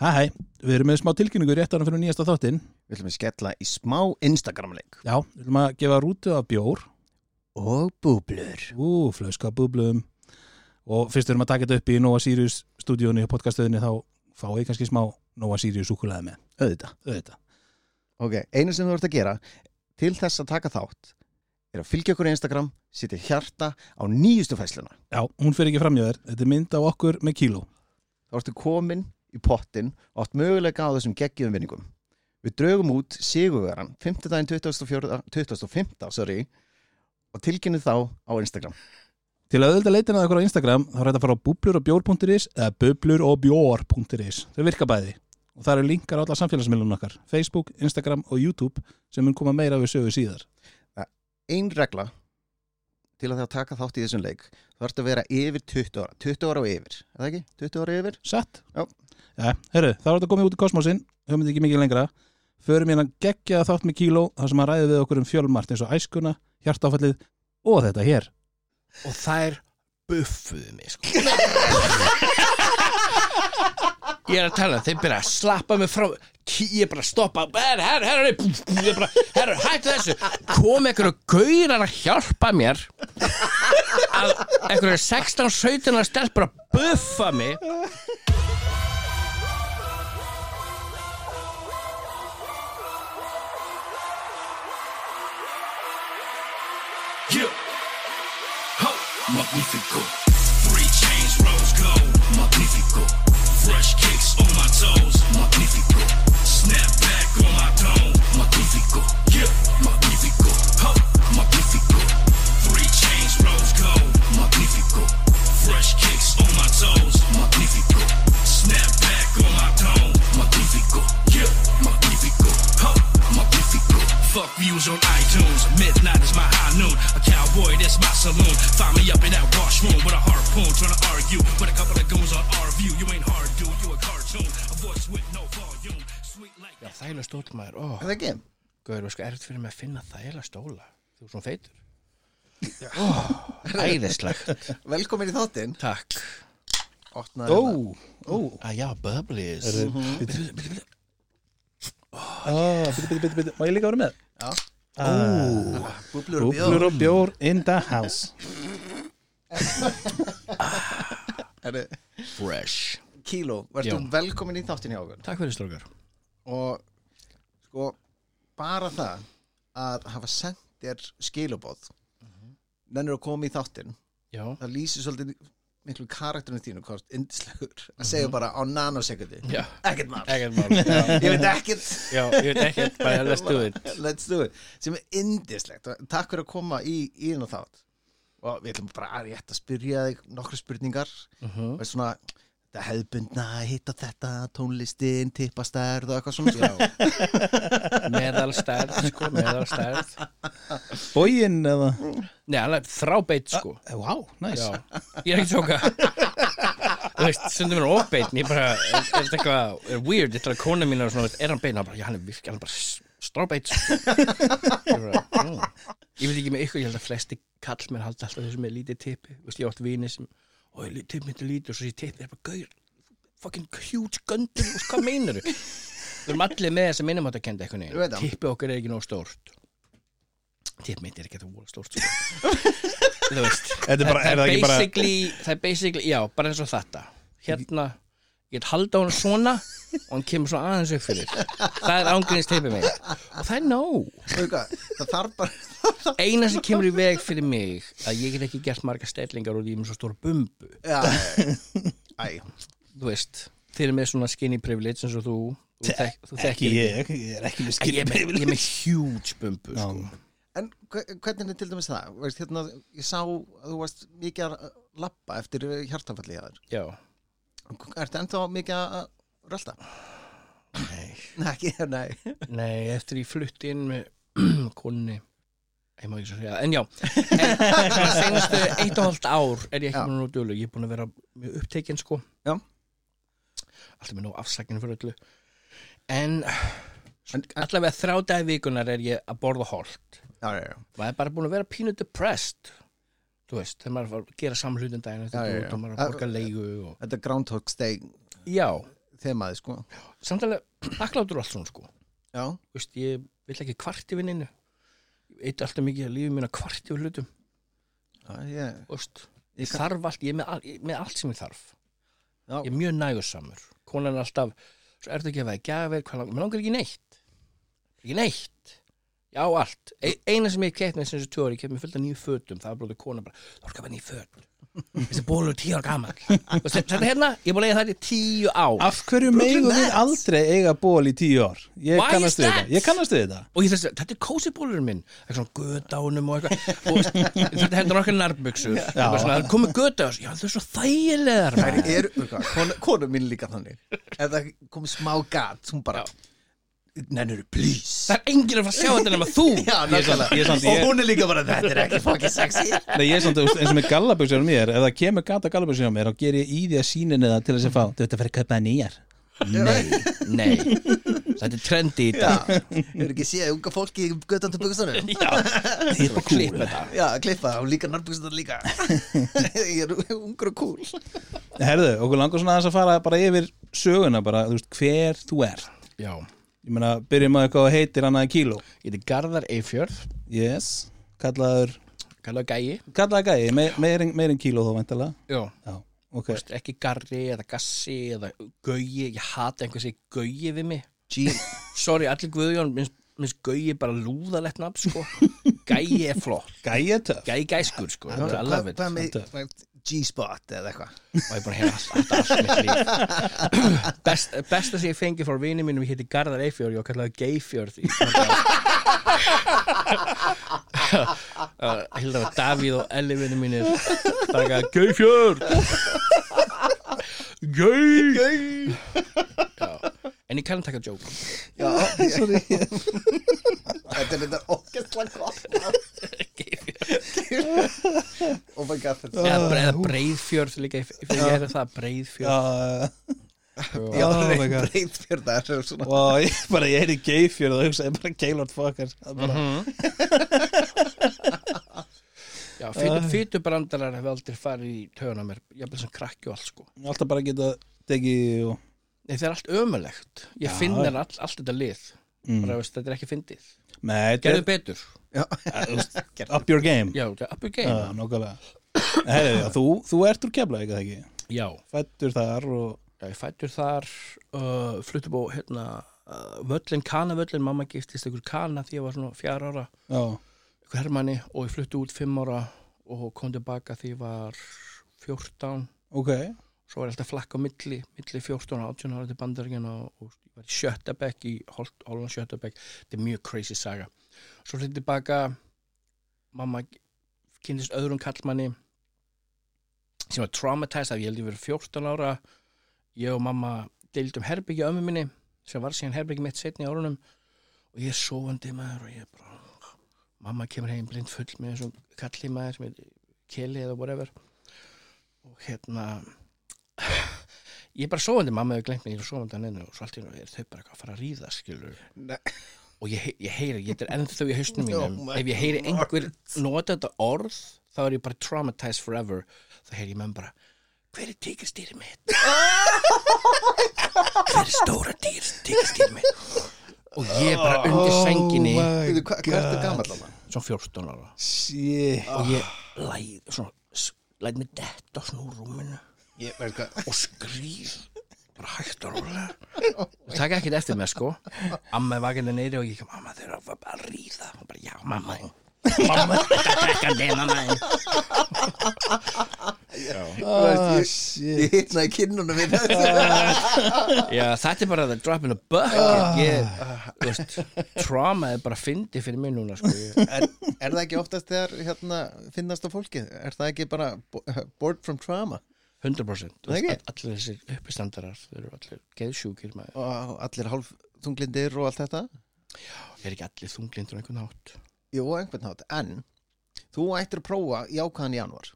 Hæ hæ, við erum með smá tilkynningu rétt ára fyrir nýjasta þáttinn. Við ætlum að skella í smá Instagram-leik. Já, við ætlum að gefa rútu af bjór. Og búblur. Ú, flauska búblum. Og fyrst erum að taka þetta upp í Nova Sirius stúdíónu og podcaststöðinni þá fáið kannski smá Nova Sirius súkulega með. Auðvitað. Auðvitað. Ok, einu sem þú ert að gera til þess að taka þátt er að fylgja okkur í Instagram, setja hjarta á nýjustu fæsluna. Já, hún fer ekki framjá þér. Þetta er mynd á okkur með kíló. Þá ertu komin í pottin og átt möguleika á þessum geggjum vinningum. Við draugum út sigurveran 5. daginn 24, 2015 sorry, og tilkynnu þá á Instagram. Til að auðvitað leitina okkur á Instagram þá er þetta að fara á bublurobjór.is eða bublurobjór.is Þau virka bæði og það eru linkar á alla samfélagsmiðlunum okkar Facebook, Instagram og YouTube sem mun koma meira við sögu síðar Ein regla til að það taka þátt í þessum leik þú ert að vera yfir 20 ára 20 ára og yfir, er það ekki? 20 ára og yfir? Satt? Já. Já, herru, þá er þetta komið út í kosmosin höfum þetta ekki mikið lengra förum hérna geggja þátt með kíló þar sem að ræði við okkur um fjölmart eins og æskuna, hjartáfallið og þetta hér og þær buffuðu mig sko ég er að tala þeir byrja að slappa mig frá ég er bara að stoppa herru, herru, herru, er bara, herru, hættu þessu kom einhverju gaurar að hjálpa mér að einhverju 16-17 að stelpur að buffa mig Yeah. Ho. Magnifico. Fuck views on iTunes. Midnight is my high noon. A cowboy, that's my saloon. Find me up in that washroom with a harpoon. Trying to argue with a couple of goons on our view. You ain't hard, dude. You a cartoon. A voice with no volume. Sweet like já, þægilega stóll maður, ó, Er það ekki? gauður, var sko erfitt fyrir mig að finna þægilega stóla þú er svona feitur ó, æðislegt Velkomin í þáttinn. takk Opnaði Ó, hérna. ó að já, bubblies bitti, bitti, bitti, má ég líka vera með? Já. Ah, Búblur og Búblur bjór. og bjór in the house Herru, fresh Kíló, verður Já. velkomin í þáttinn hjá okkur. takk fyrir strókar Og sko, bara það að hafa sendt þér skilubóð nennir að koma í þáttinn já, það lýsir svolítið miklu karakterinu þínu hvort indislegur að segja bara á nanosekundi ekkert mál, ég veit ekkert. Já, ég veit ekkert. Bara let's do it. Let's do it, sem er indislegt takk fyrir að koma í, í þennan þátt. Og við ætlum bara að rétt að spyrja þig nokkru spurningar. Mhm. og svona þetta hefðbundna, hitta þetta tónlistin, tippastærð og eitthvað svona. Meðalstærð sko, meðalstærð. Bógin eða? Nei, þrábeit sko. Vá, næs Já, ég er ekki tjóka Þú veist, stundum er hann ofbeitt Ég bara, er, þetta eitthvað er weird, þetta er kona mín og svona, er hann beinn? Hann bara, já, hann er virkið, hann er bara strábeit sko. Ég bara, mm. Ég veit ekki með ykkur, ég held að flesti kallmenn halda alltaf þessu með lítið tippi. Ég átt vini sem, ó, ég tipp mitt er lítið og svo ég tippi, er bara gaur fucking huge göndur, veist, hvað meinar þú? Við erum allir með þess að minnum átt að kenda eitthvað það. Tippi okkar er ekki nóg stórt Tipp mitt er ekki þetta vola stórt sko. Þú veist það það er basically, já, bara eins og þetta hérna, ég get halda á hann svona og hann kemur svona aðeins upp fyrir. Það er ángriðins teipið mig og það er nóg, Veitu hvað, það þarf bara eina sem kemur í veg fyrir mig að ég get ekki gert marga stellingar og ég er með svo stóra bumbu. Já, þú veist, þeir eru með svona skinny privilege eins og þú. Þú, þek, þú Ekki þekkir ég, ég er ekki með ég er skilja með, ég er með huge bumbu Já. sko. En hve- hvernig er til dæmis það? Veist, hérna, ég sá að þú varst mikið að lappa eftir hjartafalli hjá já, Ertu ennþá mikið að rölda? nei. Nei, ekki, nei. Nei, eftir ég flutti inn með konni ég má ekki svo segja það, en já en svona senastu eitt og halvt ár er ég ekki búin að nú dölu, ég er búin að vera mjög upptekinn sko. Já. alltaf með nú afsakinu fyrir öllu. En allavega þrjá dagi vikunar er ég að borða holt. Já, já, já. maður er bara búin að vera pínu depressed þú veist, þegar maður var að gera samhlutin daginn eftir Já, út og maður er að borga leigu og... Þetta er Groundhog's Day já, þemaði sko. Samtalið þakklátur og allt svona sko. Já, Vist, Ég vill ekki kvart neinu. Ég veit alltaf mikið að lífið mín að kvart yfir hlutum. Já ég, Vist, Ég Ég þarf allt, ég er með, all, með allt sem ég þarf. Já. Ég er mjög nægursamur. Konan er alltaf, svo ertu ekki að veða gjafir? Hvað langar, mér langar ekki neitt. Ekki neitt Já, allt. E eina sem ég keitt með þessu tjóri, ég keitt með fullt af nýju fötum, það var bróðið kona bara, þú orkar bara nýju föt. Þessi bólur tíu ára gammal. Þetta hérna, ég búin að eiga það í tíu ár. Af hverju megum við aldrei eiga ból í tíu ár? Ég Why kannast við þetta Ég kannast við þetta Og ég þessi, þetta er kósi bólurinn minn, eitthvað svona gödánum og eitthvað, og þetta hendur okkar nærbuxur. Það er komið gödá, já það er svo þægilegar. Það er, konu, konu mín líka þannig Ef það komið smá gat Hún bara, nennur, please. Það er enginn að fara að sjá þetta nema þú. Já, nákvæmlega. ég er samt- Og ég- hún er líka bara, þetta er ekki fucking sexy. Nei, ég er samt, þú veist, eins og með gallabuxur á mér Ef það kemur gata gallabuxur á mér þá ger ég í því að síninni það til þess að fá Þú veit að fyrir að kaupa nýjar. Nei, nei, þetta er trendi í Já, dag. er ekki séð unga fólki í göttan til það er bara klipp þetta. Já, klippa, og líka nærbuksunar líka. Ég er ungur og cool. Herðu, okkur langar svona aðeins að fara bara yfir söguna bara, þú veist, hver þú er Já, Ég meina, byrjum að eitthvað að heitir annaði kíló. Ég heiti Garðar Eifjörð, Yes, kallaður kallaðu gæi. Kallaður gæi, me, meir, en- meir en kíló þó væntalega Já. Já, ok. Þú veist, ekki garri eða gassi eða gauji, ég hata einhver segi gauji við mig. G sorry, allir Guðjón, minnst, minnst gauji bara lúðalegt nafn, sko. Gæi er flott, Gæi er töff. Gæi gæskur, sko. I love it, Hvað Þetta- hvað- G-spot eða eitthvað. Og ég er búin að heyra allt, allt, mitt líf. Best, besta sem ég fengi frá vini mínum, heiti Garðar Eifjörð og kallaði Geifjörð Hilda var Davíð og Elli vinni mínir. Taka Geifjörð Gei Gay Já. En ég kann taka joke. Já, sorry. Þetta er þetta okkestlega gott Oh my god Eða breið, breiðfjörð líka, ég ég ég heyrði það, breiðfjörð. Já, Oh my God. breyðfjörð það er svona ég bara, ég er í geifjörð og hugsaði bara Gaylord Fokker Það er bara, Já, fytu, fytubrandarar hefur aldrei farið í töðuna mér, jafnvel sem krakki og allt sko. Alltaf bara geta tekið og Það er allt ömulegt Ég finn þér all, allt þetta lið. Mm. bara, veist, þetta er ekki fyndið. Þetta Gerðu er betur. Up your game. Já, þetta up your game. Já, þú, þú ert úr kefla, ekki það ekki? Já, Fættur þar og já ég fættur þar uh, fluttum á hérna uh, völlin, kanavöllin, mamma giftist einhver kana því ég var svona fjara ára. Já, einhver hermanni og ég flutti út fimm ára og kom tilbaka því ég var 14 ok svo var ég alltaf flakk á milli, milli 14 og 18 ára til bandaríkjana og, ég var í Sjötabekk í Hol- Holland Sjötabekk þetta er mjög crazy saga. Svo hluti tilbaka. Mamma kynntist öðrum kallmanni sem var traumatized af ég held ég verið 14 ára. Ég og mamma deildum herbyggja ömmu minni sem var síðan herbyggja mitt setni árunum. Og ég er sofandi maður og ég er bara mamma kemur heim blind full með þessum kalli maður sem er keli eða whatever. Og hérna ég er bara sofandi, mamma hefur glemt mig ég er sofandi hann ennu og svo allt í einu er þau bara að fara að ríða skilur Nei. og ég, ég heyri, ég er ennþá í hausnum mínum. Oh ef ég heyri einhver nota þetta orð þá er ég bara traumatized forever. Þá heyri ég menn bara hver er tíkastýri mitt? Hver er stóra tíkastýri mitt? Og ég er bara undir senginni Veitu, Hvað hvað ertu gamall alveg? svona 14 ára. Shit. Og ég læð svona, s- læt mig detta svona úr rúminu Ég veit hvað og skrýð bara hægt og rólega. Og taka ekkert eftir mér sko. Amma er vakandi neyri og ég kom mamma þeir eru að bara ríða. Og bara já mamma. Mamma þetta trekkandi mamma Ah, shit. Ég hitnaði kinnunum við þetta já þetta er bara the drop in the bucket. Veist, trauma er bara fyndi fyrir mig núna sko. Er, er það ekki oftast þegar hérna, finnast á fólki? Er það ekki bara bo- bored from trauma? 100% Þú Það veist, ekki? all- allir þessir uppistandarar þeir eru allir geðsjúkir Og allir hálf þunglindir og allt þetta? er ekki allir þunglindur á einhvern hátt? Jú, á einhvern hátt, en þú ættir að prófa jákvæðan januar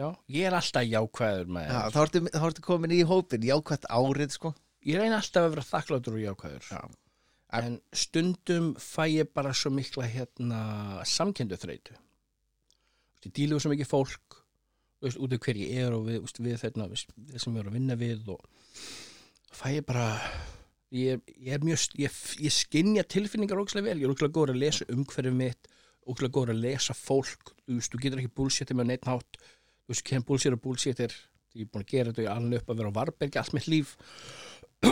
já, ég er alltaf jákvæður með Já, þá ertu, ertu komin í hópin jákvætt árið sko. Ég reyna alltaf að vera þakkláttur og jákvæður. Já. en stundum fæ ég bara svo mikla hérna samkendu þreytu. Ég dílu við svo mikið fólk veist, út af hver ég er og við, veist, við, þeirna, við sem við erum að vinna við og fæ ég bara ég, er- ég er mjög ég, ég skinja tilfinningar ógæslega vel. Ég er ógæslega góður að lesa umhverfið mitt ógæslega góður að lesa fólk. Þú veist, þú getur ekki bullshitið með neitt nátt þú veist, kem bullshit og bullshit er ég er búin að gera þetta og ég er alveg upp að vera á varbergi allt mitt líf.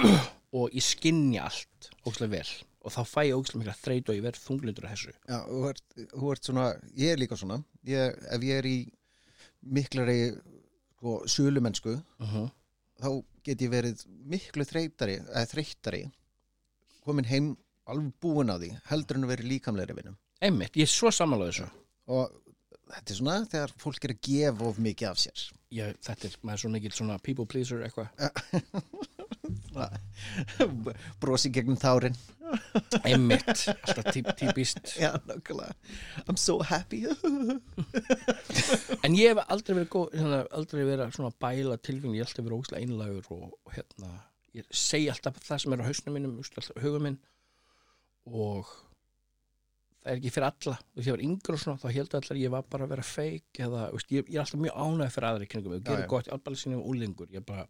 Og ég skinja allt ógæslega vel. Og þá fæ ég ógæslega mikla þreyt og ég verð þunglindur af þessu. Já, þú ert, þú ert svona, ég er líka svona. Ég, ef ég er í miklari sko, sölumennsku uh -huh. þá get ég verið miklu þreytari eða þreytari komin heim alveg búin á því heldur en að vera í líkamlegri vinnum einmitt, ég er svo samanlega þessu. Og þetta er svona þegar fólk er að gefa of mikið af sér. Ég, þetta er, maður er svo mikil svona people pleaser eitthvað brosi gegnum þárin einmitt, alltaf tí, típist Já, nákvæmlega. I'm so happy. En ég hef aldrei verið góð, hérna, aldrei verið svona bæla tilfengni, ég hef alltaf verið ógæslega einlægur og, hérna, ég segi alltaf það sem er á hausnum mínum, hugum minn og það er ekki fyrir alla, þú veist, ég var yngur og svona, þá heldur allar ég var bara að vera feik eða, veist, ég, ég er alltaf mjög ánægð fyrir aðri kringum, ég gerir gott, ég ábæli sinni um úlingur, ég bara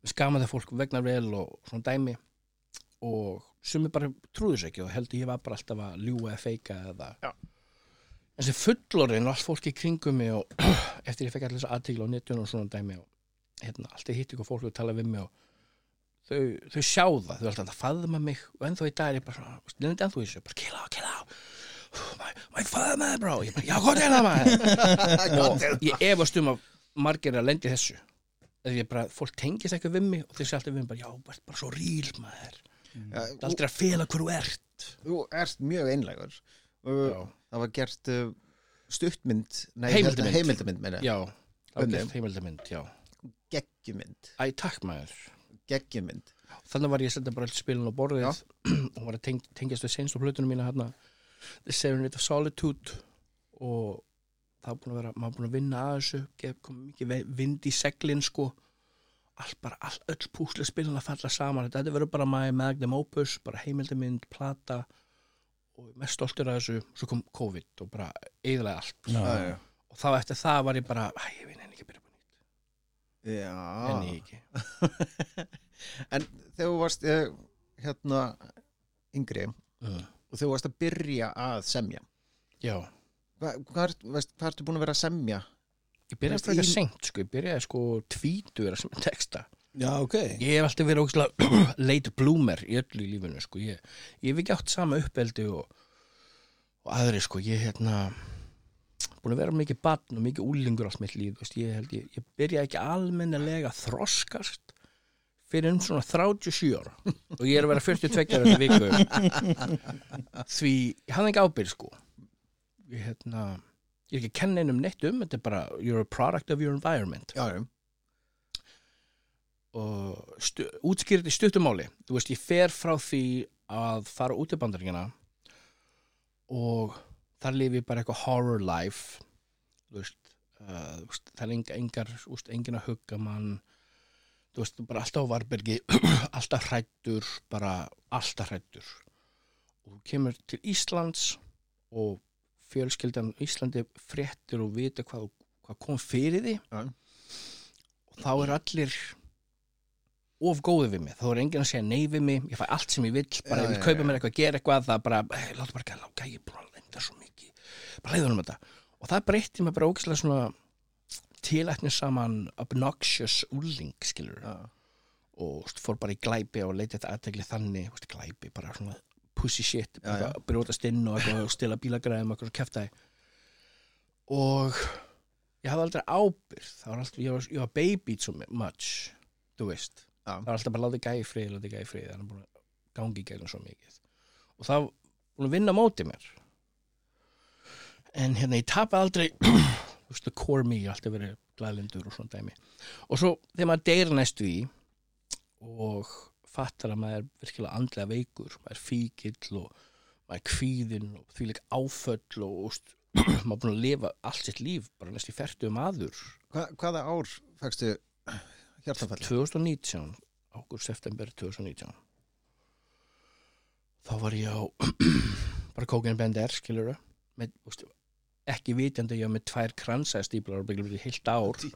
mér skama það fólk vegna vel og svona dæmi. Og sumi bara trúðu sér ekki og heldur ég var bara alltaf að ljúga eða feika eða Já. en sem fullorinn og allt fólk í kringum mig og eftir ég fekk allir þess aðtíkla á netun og svona dæmi og hérna, alltaf hitt ykkur fólk og tala við mig og þau, þau sjá það, þau er alltaf að faðma mig og ennþá í dag er ég bara svona, ennþá þessu? Bara kill á, kill á my, my father bro, ég bara, já, hvað er það maður. Og ég efast um að margir er að lendi þessu bara, fólk tengist ekki við mig og þeir sé alltaf við mig bara, já, ert bara svo ríl maður. Já, Það er aldrei að fela hver þú ert. Þú ert mjög einlegur uh, Já, Það var gert uh, stuttmynd nei, Heimildamynd. heimildamynd meina. já það var gert heimildamynd, já. Geggjumynd. Æ, takk maður. Geggjumynd. Þannig var ég að setja bara öll spilin á borðið Já. og var að teng tengjast við senst og hlutunum mína hérna The Seven Rate of Solitude og það var búin að vera, maður búin að vinna að þessu gef- kom mikið vind í seglin sko. Allt bara, all, öll púslega spilin að falla saman. Þetta verður bara my magnum opus bara heimildamind, plata og er mest stoltur af þessu. Svo kom COVID og bara eðalega allt. Já. Já, og þá eftir það var ég bara, ég vinn henni ekki að byrja Já. henni ekki. En þegar þú varst uh, hérna yngri uh, og þegar þú varst að byrja að semja Já, hvað, ertu búin að vera að semja? ég byrjaði frekar í- seint sko, ég byrjaði sko tvítur sem texta. Já, ok. Ég hef alltaf verið ógæslega late bloomer í öllu í lífinu sko. ég, ég hef ekki átt sama uppeldi og, og aðri sko. ég hérna búin að vera mikið barn og mikið úlingur allt mitt líf þú veist, ég, held, ég, ég byrja ekki almennilega að þroskast fyrir um svona 37 ára. Og ég er að vera 42 ára þetta viku. Því ég hafði ekki ábyrð sko hérna, ég er ekki að kenna einum neitt um þetta er bara you're a product of your environment. Já, já. og stu, útskýrði í stuttumáli þú veist, ég fer frá því að fara út í bandaríkina og þar lifi ég bara eitthvað horror life. Þú veist, uh, þú veist það er enga, engar, þú veist, engin að hugga mann. Þú veist, bara alltaf varbergi alltaf hrættur bara alltaf hrættur og þú kemur til Íslands og fjölskyldan á Íslandi fréttir og vita hvað, hvað kom fyrir því. Já. og þá er allir of góði við mig, þá er enginn að segja nei við mig. Ég fæ allt sem ég vill, bara Já, ég vil kaupa mér eitthvað, gera eitthvað. Það bara, hey, láta bara ekki að láta, ég er búin að lenda svo mikið. Bara leiður um þetta. Og það breytti mig bara ógæslega svona tilætni saman obnoxious úling, skilur Já. og fór bara í glæpi og leiti þetta aðtegli þannig, st, glæpi, bara svona pussy shit, Já, brjótast inn og eitthvað og stila bílagræðum og kæftæði og ég hafði aldrei ábyrð var alltaf, ég var, ég var baby so much þú veist, Já. það var alltaf bara látið gæði frið, látið gæði frið, það er búin að gangi gegnum svo mikið. Og það var búin að vinna á móti mér. En hérna ég tapaði aldrei þú veist, the core me, ég alltaf verið glæðlindur og svona dæmi. Og svo þegar maður deyr næstu í og fattar að maður er virkilega andlega veikur maður er fíkill og maður er kvíðinn og því líka áföll og úst, maður er búin að lifa allt sitt líf bara næst í færtu maður. Hva, hvaða ár fækstu hjartafall? 2019 ágúst september 2019 þá var ég á bara kókinu bender úst, ekki vitjandi ég var með tvær kransæðstíplar og byggði heilt ár.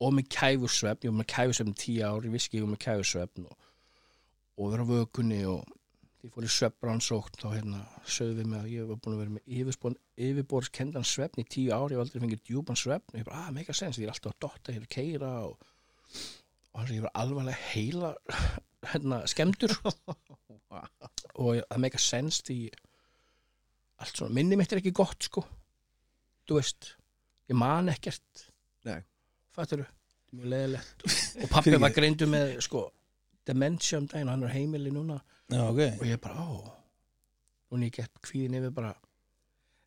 Og með kæfursvefn, ég var með kæfursvefn í tíu ár, ég viski ég var með kæfursvefn og og vera á vökunni og ég fór í svefnrannsókn þá hérna sögðu við mig að ég var búin að vera með yfirborðskendan svefn í tíu ári, ég hef aldrei fengið djúpan svefn. Og ég bara, ah, mega sens, ég er alltaf að dotta ég er að keira og, og hann ég var alvarlega heila hérna, skemmtur og það mega sens því allt svona, minni mitt er ekki gott sko. Þú veist, ég man ekkert. Nei. fattur mjög leðilegt og pappi var greindu með sko dementia um daginn og hann er á heimili núna. Já, ok. Og ég bara, ó. Og ég gett kvíðin yfir bara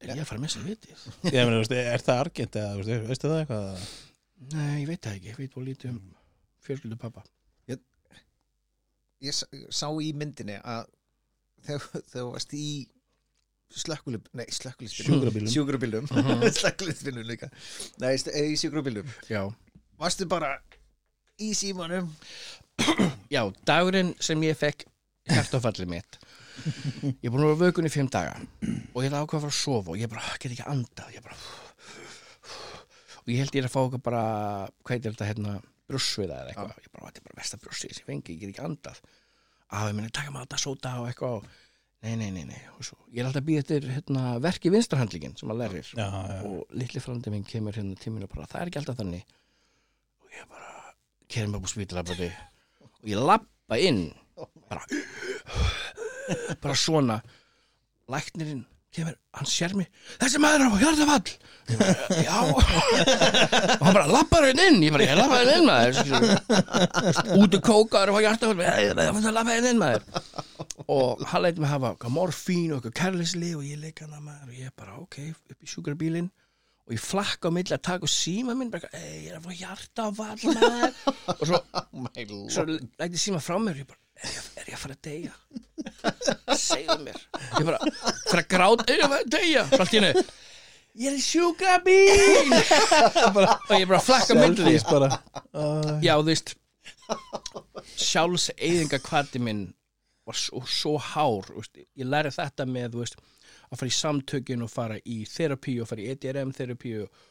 er ég að fara að missa vitið? Ég meina, veistu, er það argent eða, veistu, veistu það eitthvað? Nei, ég veit það ekki, ég veit og lítið um fjölskyldu pappa Ég s- sá í myndinni að þegar þú varst í slökkulub, nei slökkulisbílum Sjúkrabílum. sjúkrabílum, Mhm. slökkulisbílum líka. Nei, í sjúkrabílum Já, varstu bara í símanum Já dagurinn sem ég fekk hjartafallið mitt ég er búin að vera vökun í fimm daga og ég er ákvað að fara að sofa og ég bara, "Ah, get ekki andað. Ég bara og ég held ég er að fá okkur bara hvað er þetta hérna, brúsviða eða eitthvað. Ég bara, þetta er bara versta brúsvið sem fengi, ég get ekki andað. Að ég minni, taka maður þetta sóta og eitthvað. Nei, nei, nei, nei svo, ég er alltaf að býða eftir hérna, verki vinstarhandlingin sem maður lærir. Já, já, og litli frandi minn kemur hérna tíminu og bara, það er ekki alltaf þannig. Og ég bara og ég lappa inn. Bara bara svona. Læknirinn kemur, hann sér mig. Þessi maður á hjartafall já. Og hann bara lappar hérna inn. Ég bara, ég lappa hérna inn maður. Úti kókar og hjartafall ég lappa hérna inn maður. Og hann leitt mig hafa eitthvað morfín og eitthvað kærlisli og ég leik hana maður. Og ég bara, ok, upp í sjúkrabílinn og ég flakka á milli að taka síma minn bara, ei, ég er að fá hjartafall maður. Og svo, svo lætti síma frá mér og ég bara, er ég, er ég að fara að deyja? Segðu mér. Ég bara, fara að gráta, er ég að fara að deyja? Svo allt í hennu ég er í sjúkrabíl og ég bara flakka á milli. Já, þú veist sjálfs eyðinga kvati minn var svo, svo hár þú veist, ég læri þetta með þú veist, að fara í samtökin og fara í therapí og fara í EDRM therapí og,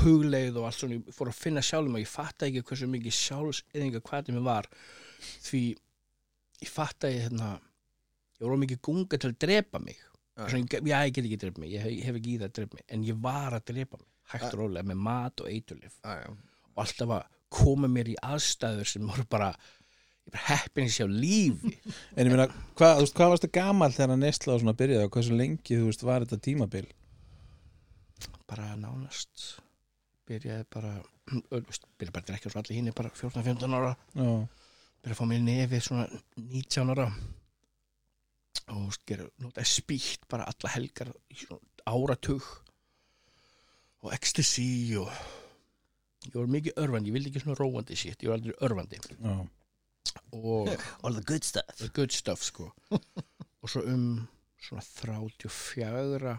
hugleið og allt svona. Ég fór að finna sjálfum og ég fatta ekki hversu mikið sjálfs eyðinga kvati minn var. Því ég fatta ég hérna ég of mikið gunga til að drepa mig. Svona, já, ég get ekki drepa mig, ég hef, ég hef ekki í það að drepa mig en ég var að drepa mig, hægt og rólega með mat og eiturlif og alltaf að koma mér í aðstæður sem voru bara heppin að sjá lífi En ég meina, hvað, veist, hvað varstu gamal þegar að og svona byrjaði og hversu lengi, þú veist, var þetta tímabil? bara nánast byrjaði bara byrjaði bara að drekka svo allir hinn bara 14-15 ára. Já, byrjaði að fá mér nefið svona 19 ára. Og gera, notaði spýtt bara alla helgar í áratug. Og ecstasy og ég var mikið örvandi, ég vildi ekki svona róandi shit, ég var aldrei örvandi. Já, og all the good stuff. the good stuff sko. Og svo um svona 34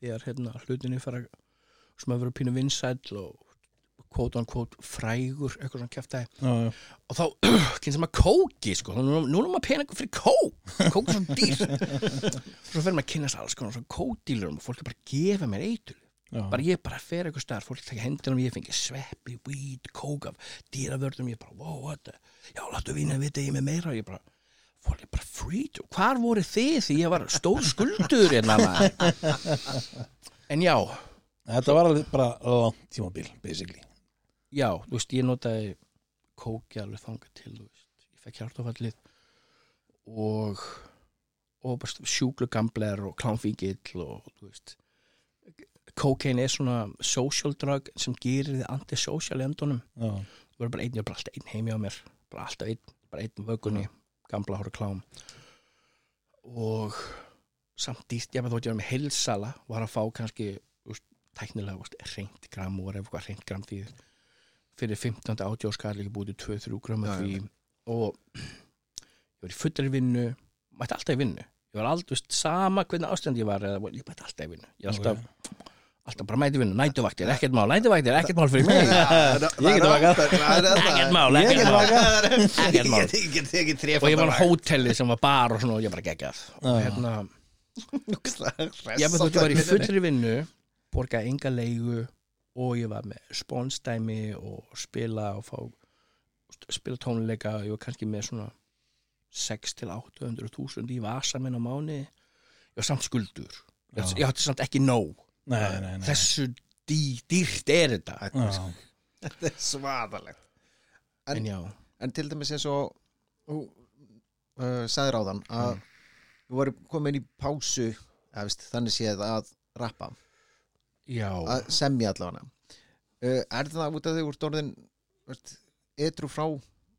þegar hérna hlutinni fara sem að vera pínu vinsæll og quote on quote frægur eitthvað svona já, já. og þá kynst maður kóki sko. Nú, nú er maður peningur fyrir kók. Kók er svo dýrt. Svo fer maður að kynast alls konar svona kókdílurum og fólk er bara að gefa mér eitur já. bara ég bara fer eitthvað staðar, fólk taka hendina og ég fengi sveppi, weed, kók af dýravörðum, ég bara, wow, what já, láttu vinna að vita ég með meira og ég bara fólk er bara free to, hvar voru þið því ég var stór skuldur hérna en já, Þetta var alveg bara langt tímabil, basically. Já, þú veist, ég notaði kóki alveg þangað til, þú veist. Ég fekk hjartafallið og og bara sjúklu gambler og klánfíkill og þú veist kókein er svona social drug sem gerir þið antisocial endunum það var bara einn, ég var bara alltaf einn heimi á mér. Bara alltaf einn, bara einn vögunni gamla hóra klám. Og samt dýst ég með þótt ég var með heilsala var að fá kannski úst, tæknilega úst, reynd gram og var eitthvað reynd gram því fyrir 15. átjóskall ekki búið til 2-3 gram af því. og ég var í fullri vinnu mætti alltaf í vinnu. Ég var aldrei, sama hvernig ástand ég var ég mætti alltaf í vinnu. Ég var alltaf, alltaf bara mætti í vinnu, nætuvaktir, ekkert mál. Nætuvaktir, ekkert mál fyrir mig. Ég get vakað. ekkert mál, Ég ekkert get mál. Ég og ég var á hóteli sem var bar og svona og ég bara geggjað. Og Já. hérna, ég var ég í fullri vinnu borgaði enga leigu og ég var með spónstæmi og spila og fá spila tónleika. Og ég var kannski með svona 6 til 800 þúsund í vasa minn á mánu ég var samt skuldur. Já. ég átti samt ekki nóg Nei, nei, nei. þessu dý, dýrt er þetta Já, Þetta er svaðalegt. En- en já, En til dæmis eins og þú uh, sagðir áðan að þú voru komin í pásu eða, veist, þannig séð að rappa. Já. Að semja allavega. Uh, Er það út af því úr veist, etru frá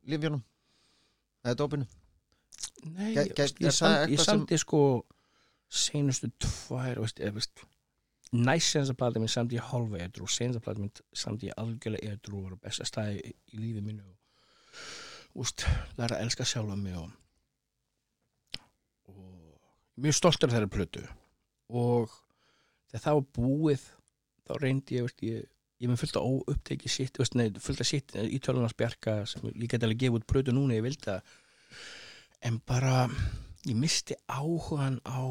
lifjunum eða dópinu? Nei, Gæ- gæ- ég, er það samt, ég eitthvað sem- samti sko senustu tvær veist, eða, veist, næst senast að plata minn samti ég hálfa edru og senast að plata minn samti ég algjörlega edru og besta staði í, í lífi mínu og úst, læra að elska sjálfa mig og, og mjög stoltur þeirra plötu. Og þegar það var búið þá reyndi ég, veist, ég ég með fullt af óupptekið sitt veist, nei, fullt af sitt í tölunars bjarga sem ég get alveg gefa út plötu núna ég vildi það. En bara ég misti áhugan á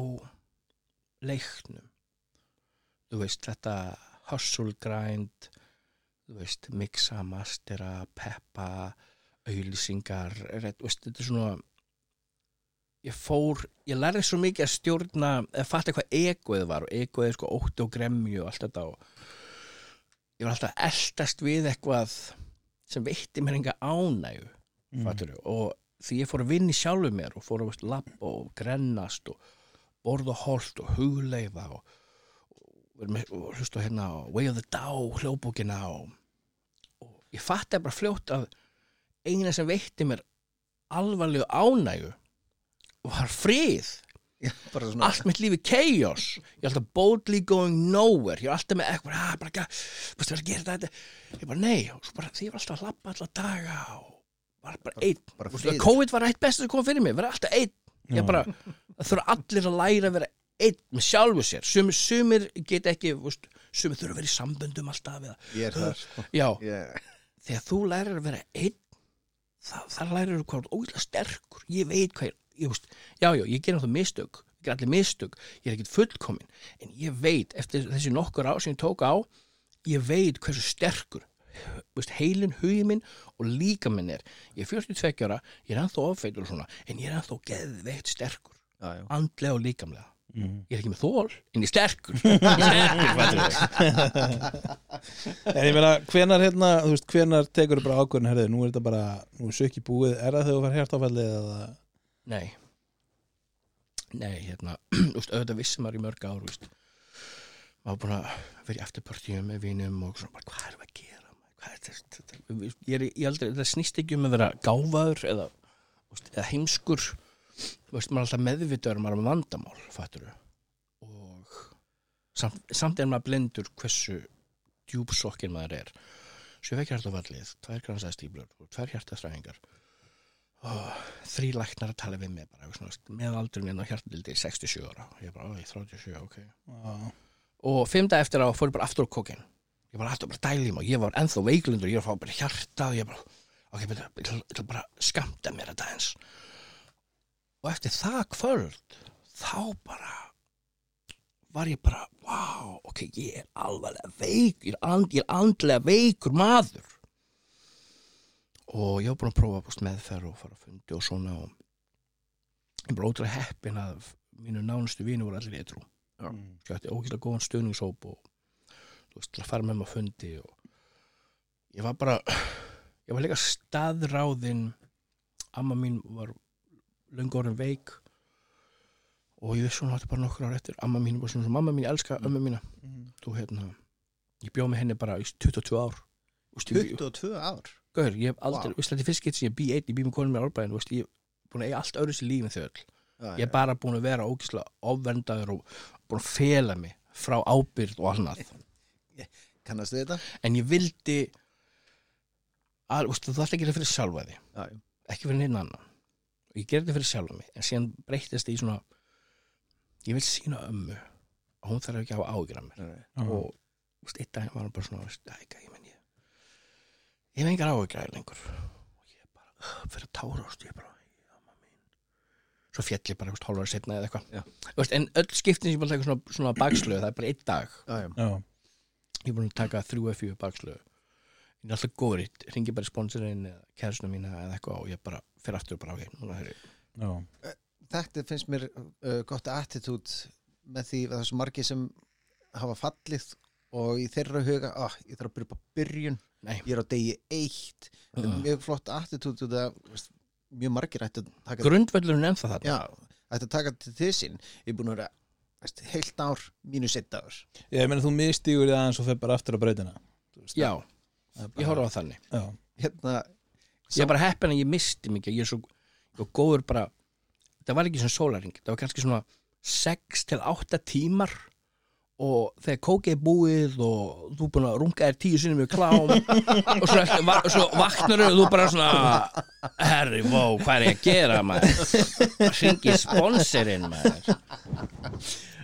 leiknum þú veist þetta hustle grind þú veist mixa, mastera peppa, auðlýsingar þetta er svona ég fór, ég lærði svo mikið að stjórna, eða fatta hvað egoið var og egoið sko ótti og gremju og allt þetta og ég var alltaf að eldast við eitthvað sem veitti mér enga ánægu Mm. og því ég fór að vinna í sjálfu mér og fór að labba og grennast og borða holt og hugleifa og, og, á hérna á Way of the Dow hljóbókina og, og ég fatti bara fljótt að eina sem veitti mér alvarlegu ánægu var frið. Já, bara allt mitt lífi chaos. Ég er alltaf boldly going nowhere. Ég er alltaf með eitthvað ah, bara, gera þetta ég bara nei. Bara, því ég var alltaf að labba alla daga og var bara einn. bara. COVID var eitt besta sem kom fyrir mig. Vera alltaf einn. Ég bara, það þurfa allir að læra að vera einn með sjálfu sér. Sumir, sumir get ekki veistu, sumir þurfa að vera í samböndum alltaf eða, Ég er þar sko. já, Ég- þegar þú lærir að vera einn það lærir þú hvað ógæslega sterkur. Ég veit hvað ég, ég veist, já já, ég ger náttúrulega mistök ég ger allir mistök, ég er ekkert fullkomin en ég veit, eftir þessi nokkur á sem ég tók á, ég veit hversu sterkur veist, heilin, hugin minn og líka minn er. Ég er 42 ára, ég er ennþá ofeitur en ég er ennþá geðveikt sterkur. Já, já. andlega og líkamlega Mm. ég er ekki með þól, en ég er sterkur er En ég meina, hvenar hérna, þú veist, hvenar tekur þú bara ákvörðin, herrið, nú er þetta bara, nú er sökki búið, er það þegar þú fær hjartáfallið eða, Nei Nei, hérna auðvitað vissi maður í mörg ár úst. maður búin að vera í eftirpartíum með vinum og svona bara, hvað erum við að gera hvað er þetta, ég, er, ég aldrei, þetta snýst ekki um að vera gáfaður eða, eða heimskur þú veist, maður er alltaf meðvitaður maður er með vandamál, fattur og samt, samt er maður blindur hversu djúpsokkin maður er hjartafallið, tvær grannsæðstíblur og tvær hjartastræðingar oh, þrý læknar að tala við mig bara, með aldurinn minn á hjartadildi 67 ára ég bara, er 37, ok Já. og fimmta eftir á fór ég bara aftur á kokin ég var alltaf bara dælim og ég var ennþá veiklindur ég var að fá bara hjarta og ég bara ok, ég ætla- bara að skamta mér þetta eins og eftir það kvöld þá bara var ég bara, wow, ok, ég er alvarlega veik, ég er, and, ég er andlega veikur maður. Og ég var búin að prófa búst, meðferð og fara að fundi og svona og ég bara ótrúlega heppin að mínu nánustu vini voru allir eitthrú Mm. ég ætti ógæslega góðan stöðningshóp og þú veist, til að fara með maður fundi og ég var bara ég var líka staðráðin amma mín var löngu orðin veik. Og ég vissi hún átti bara nokkur ár eftir amma mín svona, svona mamma mín, ég elska ömmu mína. Mm. þú hérna, ég bjóð með henni bara í 22 ár Þú veist, ég, 22 ár? Gauður, ég hef aldrei, wow. þetta er fyrst getur sem ég bý einn, ég bý með konum mér árbæðin, veist, ég er búin að eiga allt öðru sér lífin þau öll. Já, ég er bara búin að vera ógislega ofvendaður og búin að fela mig frá ábyrð og annað. Kannastu þetta? en ég vildi að, þú ætti að gera þetta fyrir sjálfa því ekki fyrir neinn annan og ég gerði þetta fyrir sjálfa mig en síðan breytist það í svona ég vil sína ömmu og hún þarf ekki að hafa ágjur af mér. Nei, og veist, einn dag var hún bara svona ég menn ég ég hef engar ágjur af þér lengur. Og ég bara uh, fyrir að tára veist, ég bara já, mamma mín. Svo fjall ég bara veist, hálfara setna eða eitthvað. En öll skiptin sem ég bara taka svona, svona bakslöðu það er bara einn dag. Já, já. Já. ég er búin að taka þrjú eða fjögur bakslöðu ég er alltaf góður í ringi bara í sponsorinn eða kærstuna mína eða eitthvað og ég bara fyrir aftur og bara ok, núna hefur Já, þetta finnst mér uh, gott attitút með því að það er svo margir sem hafa fallið og í þeirra huga ah, ég þarf að byrja upp á byrjun Nei. ég er á degi eitt. Er Uh. mjög flott attitút og það veist, mjög margir ætti að taka Grundvöllurinn ennþá þarna. Já, ætti að taka til þið sín ég er búin að vera veist, heilt ár mínus eitt ár ég meina þú mistigur það aðeins og fer bara aftur á breytina Já, Það er ég horfa á þannig. Já, hérna Ég er bara heppin að ég misti mikið. Ég er svo ég var góður bara Það var ekki svona sólaring Það var kannski svona 6 til 8 tímar og þegar kókið er búið og þú búin að runga þér tíu sinni með klám og svo, eftir, va svo vaknar og þú bara svona herri, vó, hvað er ég að gera maður? Hringi sponsorinn maður.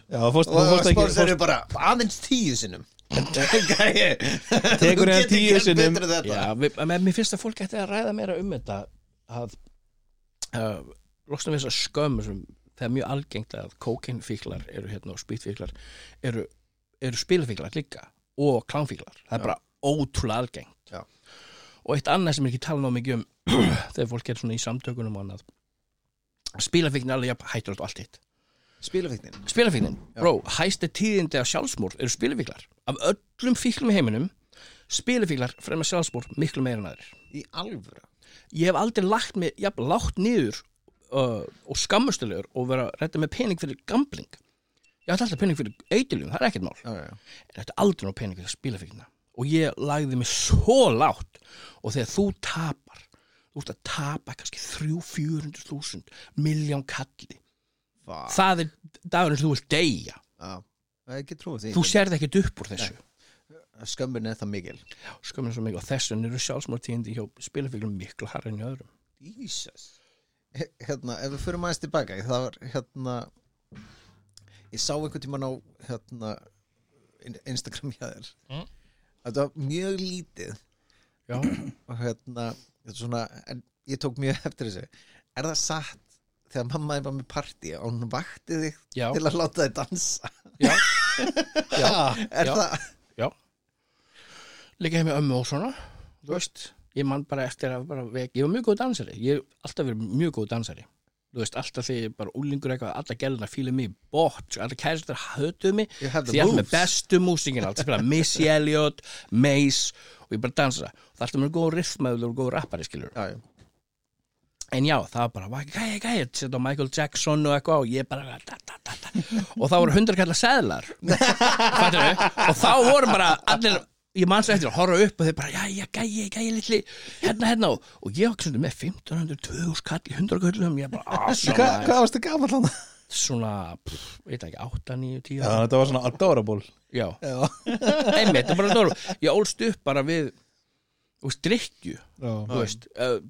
Já fórst, og fórst ekki sponsor fórst, eru bara aðeins tíu sinnum Tekur hérna tíu sinnum. Já, mér finnst að fólk ætti að ræða meira um þetta að losna við þessa skömm sem það er mjög algengt að kókinfíklar eru hérna og spýtfíklar eru, eru spilafíklar líka og klánfíklar, það er bara ótrúlega algengt. Já. og eitt annað sem er ekki tala ná mikið um þegar fólk er svona í samtökunum spilafíknin er alveg hættur allt hitt spilafíknin. Spilafíknin, Já. bró, hæsti tíðindi af sjálfsmór eru spilafíklar. Af öllum fíklum í heiminum spilafíklar fremja sjálfsmór miklu meira en aðrir. Í alvöru? Ég hef aldrei lagt mig, jafn, látt niður uh, og skammustulegur og vera redda með pening fyrir gambling. Ég ætla alltaf pening fyrir eitilum, það er ekkert mál. Já, já, já. en þetta er aldrei ná pening fyrir spilafíkina. Og ég lagði mig svo látt og þegar þú tapar þú ert að tapa kannski 300-400 þúsund miljón kalli Vá. það er dagurinn sem þú vilt deyja. Já. Það er ekki trúið því. Þú sérð ekkert upp úr þessu. Skömmin er það mikil. Skömmin svo mikið og þessu eru sjálfsmórtíðindi hjá spilafíklum miklu harra en í öðrum. Jesus. Hérna, ef við fyrir maður tilbaka það var hérna ég sá einhvern tímann á hérna in- Instagram hjá þér. Mm. þetta var mjög lítið. Já, og hérna þetta er svona, en ég tók mjög eftir þessu. Er það satt þegar mamma er bara með partí og hún vakti þig já, til að láta þig dansa. Já, já, er já. það? Já. Líka hefði með ömmu og svona þú veist, ég man bara eftir að bara vek, ég var mjög góð dansari, ég hef alltaf verið mjög góð dansari. Þú veist, alltaf þegar ég bara úlingur eitthvað, alla gæluna fílið mig bort, alla kæristar hötuð mig You have the því ég alltaf með bestu músíkin allt, spila Missy Elliott, Mace og ég bara dansa, það er alltaf með góð rithmaður og góð rappari skilur já, já. En já, það var bara, gæja, gæja, setja Michael Jackson og eitthvað og ég bara, da, da, da, da. og þá voru hundar kallar seðlar, fattur og þá voru bara allir, ég manns eftir að horfa upp og þeir bara, jæja, gæja, gæja, litli, hérna, hérna, og, og ég var ekki með 1500, 2000 kall í hundarköllum, ég bara, Hva, awesome, hvað varstu gamall hann? svona, pff, veit ekki, 8, 9, 10, Já, þetta var svona adorable já, Já, einmitt, það er bara dóru, ég ólst upp bara við, drikkju, já, þú veist uh,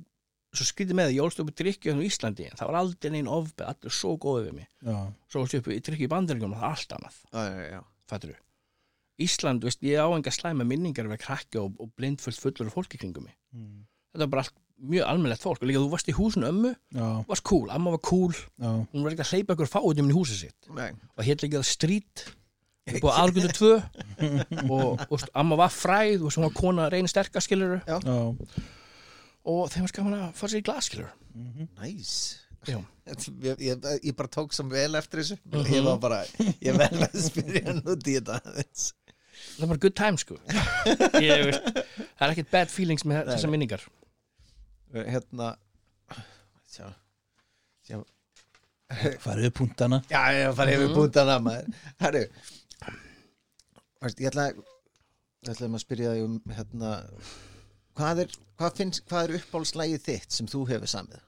svo skrítið með að ég ólst upp í drikkju hérna á Íslandi það var aldrei neinn ofbeð, allir svo góðið við mig. Já. svo ólst ég upp í drikkju í bandaríkjum og það er allt annað, fattur du Ísland, veist, ég á enga slæma minningar við krakki og, og blindfullt fullur af fólki kringum mig. Mm. þetta var bara allt mjög almennlegt fólk. Og líka þú varst í húsinu ömmu, Já, þú varst cool amma var cool, já, hún var ekki að hleypa ykkur fáutum í húsið sitt. Nei. og hér líka það strít upp á algjöndu tvö. Og, og veist, amma var fræð og svona kona reynir sterkaskilur já. Og þeim var skaman að fara sér í glaskilur Næs Já. ég, ég, ég bara tók sem vel eftir þessu. Mhm. ég var bara, ég verði að spyrja hann út í þetta það er bara good time sko. Ég, veist, það er ekkert bad feelings með þessar minningar. Hérna sjá, sjá Farið upp punktana. Já, ég var yfir búndana maður. Herru veist, ég ætla ég ætla að spyrja þig um hérna hvað er, hvað finnst, hvað er uppáhaldslægið þitt sem þú hefur samið?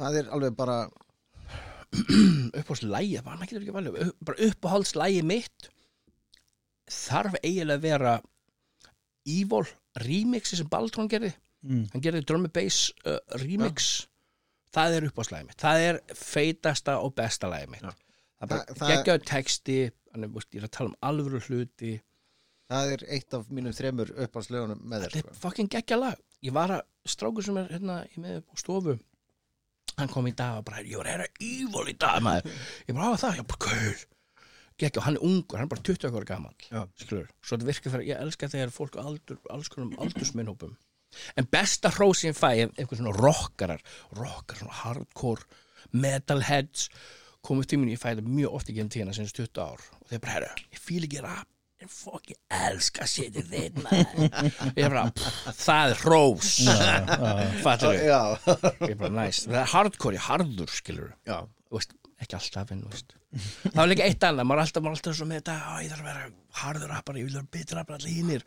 Hvað er alveg bara uppáhaldslægi, bara maður getur ekki valið upp, bara uppáhaldslægi mitt þarf eiginlega að vera Evil remixi sem Baltrón gerði. Mm. hann gerði drum and bass uh, remix. Það er uppáhaldslægi mitt. Það er feitasta og besta lægi mitt. Já. það er bara geggjaður texti ég er að tala um alvöru hluti það er eitt af mínum þremur uppáhaldslögunum með þér þetta sko. er fucking geggja lag. Ég var að, strákur sem er hérna í með á stofu hann kom í dag og bara, ég var að heyra Evil í dag maður, ég bara hafa það, ég bara, kaur geggja og hann er ungur, hann er bara 20 ára gamall Já. skilur, svo þetta virkar fyrir, ég elska þegar fólk á aldur, alls konum aldursminnhópum en besta hrós ég fæ ef eitthvað svona rockarar rockar, svona hardcore metalheads komið til mín, ég fæ þetta mjög oft í genn tíðina sem 20 ár. Og þeir bara, herru, ég fíl ekki rap fokk, ég elska shitið þitt maður. Ég bara, pff, það er hrós. Fattur við ég bara, næst, það er hardcore, ég harður skilur já, þú veist, ekki alltaf en, það var líka eitt annað, maður er alltaf, maður er alltaf svo með þetta, "Á, ég þarf að vera harður rappar ég vil vera betur rappar allir hinnir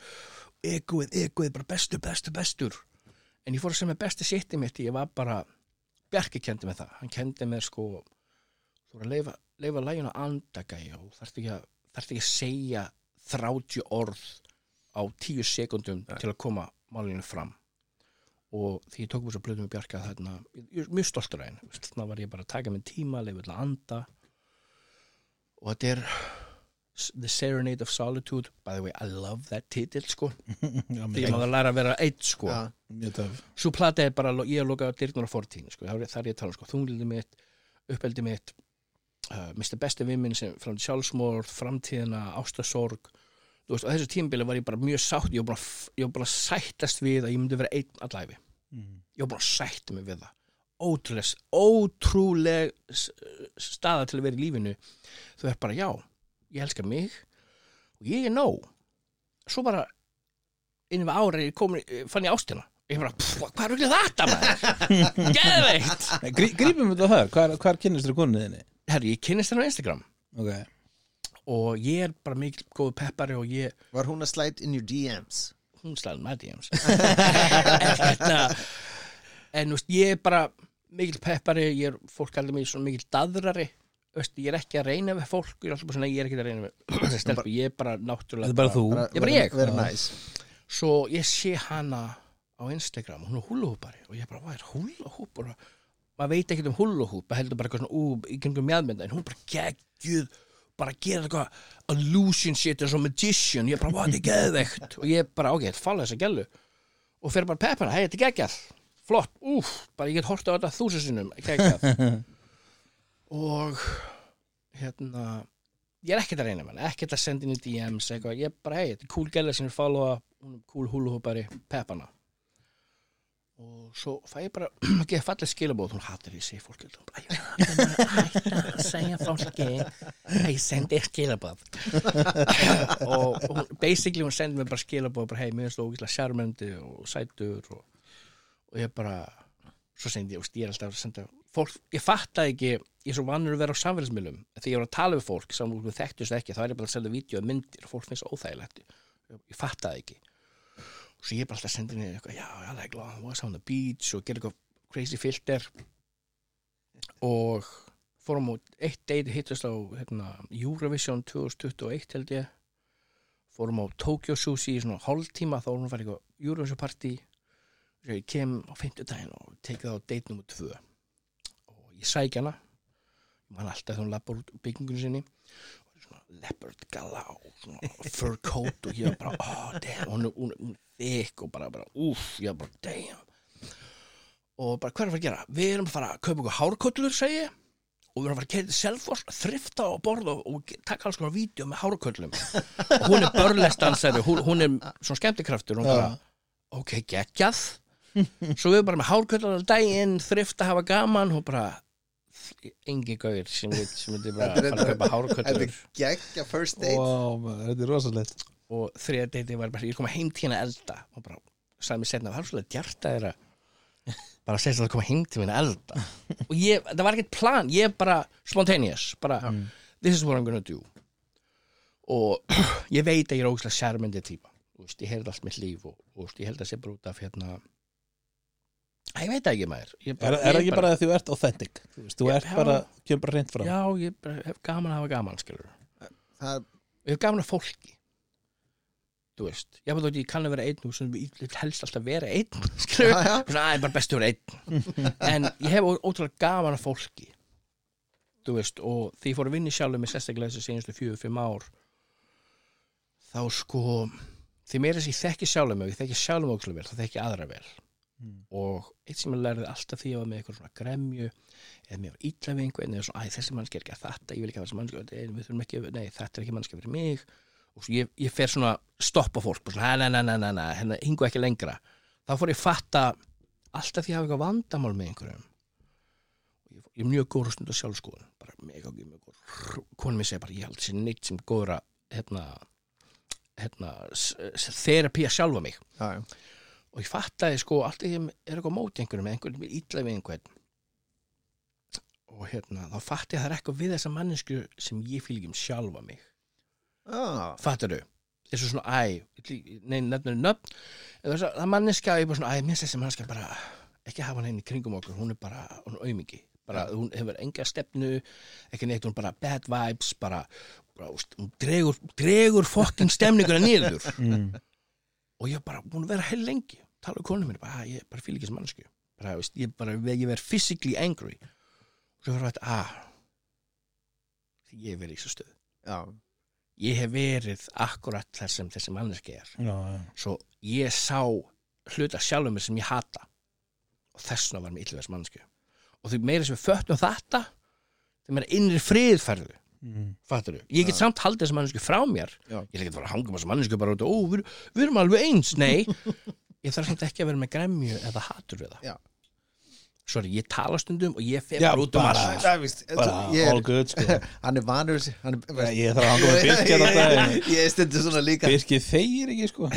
egoið, egoið, bara bestur, bestur, bestur. En ég fór að sem með besti sitti mitt ég var bara, Bjarki kendi með það. Hann kendi með sko þú voru að leifa, leifa lægin að andagæja og þarf ekki að segja 30 orð á 10 sekundum til að koma málinu fram. Og því ég tók mér svo blöðum með Bjarka þarna, ég, er mjög stoltur af henni þarna var ég bara að taka minn tíma, leifa til að anda. Og þetta er The Serenade of Solitude. By the way, I love that titil sko. Því maður að læra að vera eitt sko. Töf svo plata er bara, ég er lokað á dyrknar á fortíðin sko, það er- ég að tala um sko, þunglindi mitt uppeldi mitt uh, Mr. Besti vimmin sem fram til sjálfsmorð framtíðina, ástasorg á þessu tímabili var ég bara mjög sátt ég var bara, ég var bara að sættast við að ég myndi vera einn allæfi ég var bara að sætta mig við það. Ótrúleg, ótrúleg s- staða til að vera í lífinu. Þú er bara, já, ég elska mig og ég er nóg. Svo bara inn við ári komin, fann ég ástina. Ég bara, hvað er auðvitað þetta maður? Geðveikt. Grí, Grípum við það þar, hvar, hvar kynnist þér konunni þinni? Herri, ég kynnist hennar á Instagram Ok, og ég er bara mikil góð peppari og ég, Var hún að slide in your DMs? hún slæði með DMs en en þú veist, ég er bara mikil peppari, ég er, fólk kallar mig svona mikil daðrari, veist, ég er ekki að reyna við fólk, ég er alltaf bara svona, ég er ekki að reyna við stelpu, ég er bara náttúrulega þetta er bara þú Ég bara ég. Verið Já. næs svo ég sé hana á Instagram, hún er húluhúpari og ég bara, hvað er húluhúp og maður veit ekkert um húluhúp maður heldur bara eitthvað svona, ú, í gengum mjadmynda en hún bara geggjuð, bara gera eitthvað illusion shit eins og magician ég bara, hvað, þetta er geðveikt. Og ég bara, ok, falla þessa gælu og fer bara peppana, hei, þetta er geggjall flott, úf, bara ég get horta á þetta þúsusinnum, geggjall og hérna ég er ekkert að reyna með hann, ekkert að senda í DMs eitthvað, ég bara, hei, þetta er cool gæla sem er followa, hún er cool húluhúpari peppana og svo fæ ég bara að gefa fallið skilabóð, hún hattar því að segja fólk hún bara, ég hætta að segja fólki? Að ég sendi skilabóð og hún, basically hún sendi mér bara skilabóð bara, hei, mér finnst þú ógæslega sjármöndi og sætur og, og ég bara svo sendi ég, ég er alltaf að senda fólk, ég fattaði ekki, ég er svo vannur að vera á samfélagsmiðlum, þegar ég var að tala við fólk sem við þekktust ekki, þá er ég bara að senda vídeo og myndir. Og fólk finnst óþægilegt. Ég, fattaði ekki. og svo ég er bara alltaf að senda niður eitthvað, já, I like long was on the beach og gera eitthvað crazy filter. Og fórum á eitt date hittast á hérna, Eurovision 2021 held ég. Fórum á Tokyo Sushi í svona hálftíma þá vorum við að fara í Eurovision party. Og ég kem á fimmtudaginn og tekið á date nummer 2 og ég sæk hana. Ég man alltaf hún lappar út byggingunni sinni. Leopard gala og fur coat og ég var bara, oh damn hún er, þykk og bara, bara úf, ég bara, damn. Og bara, hvað er að fara að gera? Við erum að fara að kaupa ykkur hárköllur, segi ég. Og við erum að fara að keira til Selfoss, þrifta og borða og, og taka alls konar vídeo með hárköllum. Og hún er börlestansari hún, hún er svona skemmtikraftur og hún bara, ok, geggjað. Svo við erum bara með hárköllur á daginn, þrifta, hafa gaman og bara engi gauðir sem við sem við bara Þetta fara að kaupa Þetta hárköllur. er geggja first date. Þetta er rosalegt og þriða deiti var bara, ég kom heim til hérna að elda. Og bara, sagði mér setna, það er svolítið djarta þeirra bara að segja að koma heim til að elda. Og ég, það var ekkert plan, ég bara spontaneous, bara this is what I'm gonna do. Og ég veit að ég er ógæslega sérmyndi típa, þú veist, ég heyrði allt mitt líf og, og þú veist, ég held að sé bara út af hérna ég veit það ekki maður. Ég bara, er ég ekki bara að þú ert authentic? Þú, veist, þú ert bara, kemur bara reynd fram. Já, ég bara, hef gaman að hafa gaman skilur Það er ég hef gaman að fólki þú veist, ég veit að ég kann að vera einn og sem ég helst alltaf vera einn skilur, Já, já. svona aðeins bara bestu að vera einn. En ég hef ótrúlega gaman að fólki þú veist, og því ég fór að vinna í sjálfum með sérstaklega þessi senastu fjögur, fimm ár þá sko því meira þess að ég þekki sjálfum mig, ég þekki sjálfum mig ótrúlega vel, þá þekki aðra vel. Og eitt sem ég lærði alltaf því að ég var með eitthvað svona gremju eða mér var ítla við einhvern eða svona, æ, þessi mannski er ekki að þetta, ég vil ekki hafa þessi mannski við þurfum ekki, nei, þetta er ekki mannski fyrir mig og ég, ég fer svona stoppa fólk og svona, nei, nei, nei, nei, hérna hingu ekki lengra. Þá fór ég fatta alltaf því að ég hafa eitthvað vandamál með einhverjum. Ég, ég er mjög góður að stunda sjálfskoðun bara mega góð, mjög góð konum mér segja bara ég held þessi neitt sem góður að hérna, hérna þerapía sjálfa mig. Já, já. og ég fattaði sko alltaf því að ég er eitthvað á móti einhverjum eða einhverjum er illa við einhvern. Og hérna þá fatti ég að það er eitthvað við þessa mannesku sem ég fíl ekki um sjálfa mig Ah, fattar þau eins og svona æ, nei, nefnir nöfn. Það manneska ég bara svona, æ, minnst þessi manneska bara ekki hafa hann inn í kringum okkur, hún er bara hún er aumingi, bara hún hefur enga stefnu, ekki neitt, hún er bara bad vibes, bara, bara hún dregur, dregur fokkin stemninguna niður. Mm. og ég er bara búin að vera heil lengi. Tala um konum minni, bara, "Ah, ég bara fíl ekki sem mannesku bara, veist, ég bara, ég verð physically angry. Og svo fyrir þetta, að því ég verið í þessu stöð já, ég hef verið akkurat þar sem þessi manneski er. Já, já. svo ég sá hluta sjálfum mér sem ég hata. Og þess vegna var mér illveðs mannesku og því meira sem við föttum þetta þeim er innri friðferðu Mm. fattur ég get samt haldið þessi mannesku frá mér. Já. ég er ekki fara að hanga með þessi mannesku bara út og, ó, við, við erum alveg eins, nei. Ég þarf samt ekki að vera með gremju eða hatur við það Sorry, ég tala stundum og ég Já, bara út um Það, bara ég all good sko. Hann er vanur hann er, ég þarf að hanga með Birkir alltaf en ég stundu svona líka. Birkir þeir ekki sko.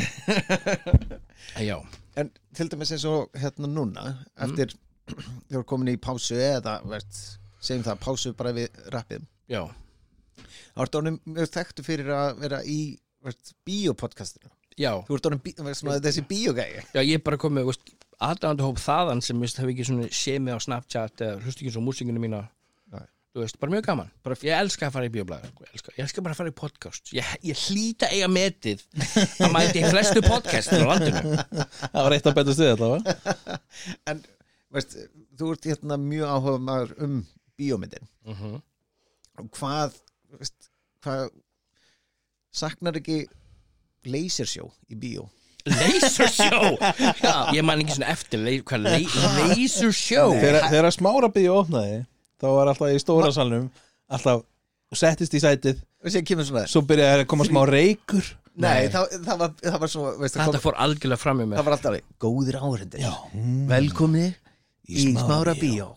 Já, en til dæmis eins og hérna núna eftir þú er komin í pásu eða veist, segjum það, pásu bara við rappið. Já, þá ertu orðin mjög þekktu fyrir að vera í bíopodcastinu já. Þú ert orðin bí, þessi bíogægi Já, ég er bara komið, veist, aðdæðandi hóp þaðan sem veist, hef ekki séð mig á Snapchat eða hlust ekki svo músíkinu mína. Nei. þú veist, bara mjög gaman. Bara- ég elska að fara í bíoblæður ég, elska- ég elska bara að fara í podcast. Ég, ég hlýta eiga metið að mæti í flestu podcast á landinu. Það var eitt að betur stuði þetta en veist, þú ert hérna mjög áhuga maður um bíómyndin. Mhm. og hvað veist, hvað saknar ekki lasershow í bíó Laser Show ég man ekki svona eftir le hvað le Laser Show þegar, smára bíu opnaði þá var alltaf í stóra salnum alltaf settist í sætið. Og sér kemur svona svo byrjaði að koma smá reykur. Nei, það, það, var, það var svo veist, það, þetta kom, fór algjörlega fram með það mér var alltaf góðir áhrendir Já. velkomni í, Í Smára bíó.